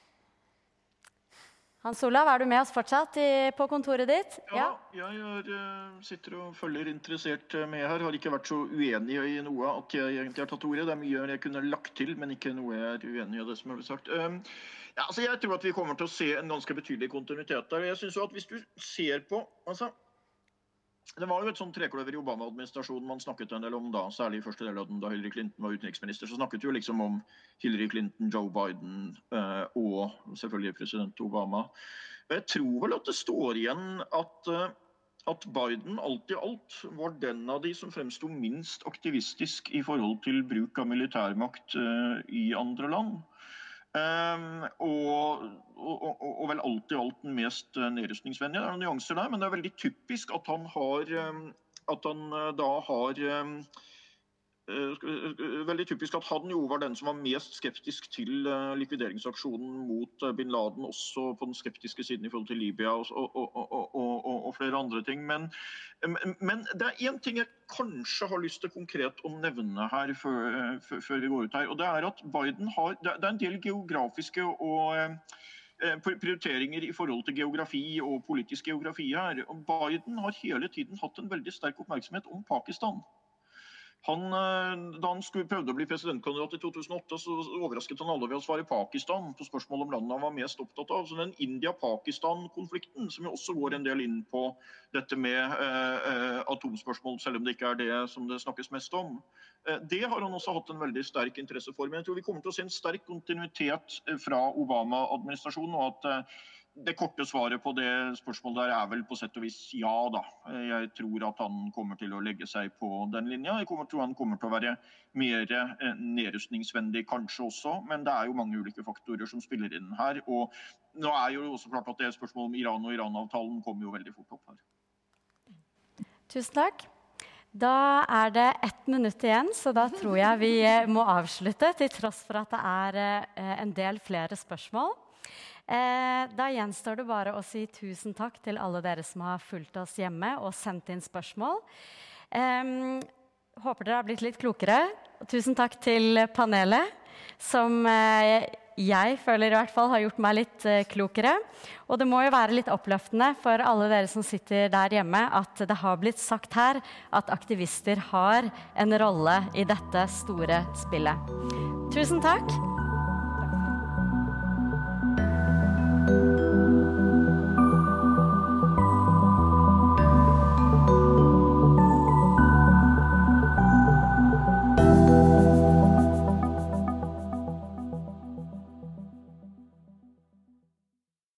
S1: Hans Olav, er du med oss fortsatt i, på kontoret ditt?
S4: Ja, ja. jeg er, uh, sitter og følger interessert med her. Har ikke vært så uenig i noe at jeg egentlig har tatt ordet. Det er mye jeg kunne lagt til, men ikke noe jeg er uenig i av det som er blitt sagt. Um, ja, altså jeg tror at vi kommer til å se en ganske betydelig kontinuitet der. Jeg synes jo at Hvis du ser på altså, det var jo et sånn trekløver i Obama-administrasjonen man snakket en del om da, særlig i første del av den da Hillary Clinton var utenriksminister. Så snakket vi jo liksom om Hillary Clinton, Joe Biden eh, og selvfølgelig president Obama. Jeg tror vel at det står igjen at, eh, at Biden alt i alt var den av de som fremsto minst aktivistisk i forhold til bruk av militærmakt eh, i andre land. Um, og, og, og, vel alt i alt den mest eh, nedrustningsvennlige. Det er noen nyanser der, men det er veldig typisk at han har ehm, at han eh, da har ehm, Eh, eh, veldig typisk at han jo var den som var mest skeptisk til eh, likvideringsaksjonen mot bin Laden, også på den skeptiske siden i forhold til Libya og, og, og, og flere andre ting. Men, men det er én ting jeg kanskje har lyst til konkret å nevne her før, før, vi går ut her. og Det er at Biden har, det er en del geografiske og prioriteringer i forhold til geografi og politisk geografi her. Biden har hele tiden hatt en veldig sterk oppmerksomhet om Pakistan. Han, eh, da han skulle, prøvde å bli presidentkandidat i 2008, så overrasket han alle ved å svare Pakistan på spørsmål om landet han var mest opptatt av. Så den India-Pakistan-konflikten, som jo også går en del inn på dette med eh, eh, atomspørsmål, selv om det ikke er det som det snakkes mest om, eh, det har han også hatt en veldig sterk interesse for. Men jeg tror vi kommer til å se en sterk kontinuitet eh, fra Obama-administrasjonen. og at eh, det korte svaret på det spørsmålet der er vel på sett og vis ja, da. Jeg tror at han kommer til å legge seg på den linja. Jeg tror han kommer til å være mer eh, nedrustningsvennlig kanskje også, men det er jo mange ulike faktorer som spiller inn her. Og nå er jo også klart at det spørsmålet om Iran og Iran-avtalen kommer jo veldig fort opp her.
S1: Tusen takk. Da er det ett minutt igjen, så da tror jeg vi eh, må avslutte, til tross for at det er eh, en del flere spørsmål. Eh, da gjenstår det bare å si tusen takk til alle dere som har fulgt oss hjemme og sendt inn spørsmål. Håper dere har blitt litt klokere. Tusen takk til panelet, som eh, jeg føler i hvert fall har gjort meg litt eh, klokere. Og det må jo være litt oppløftende for alle dere som sitter der hjemme, at det har blitt sagt her at aktivister har en rolle i dette store spillet. Tusen takk.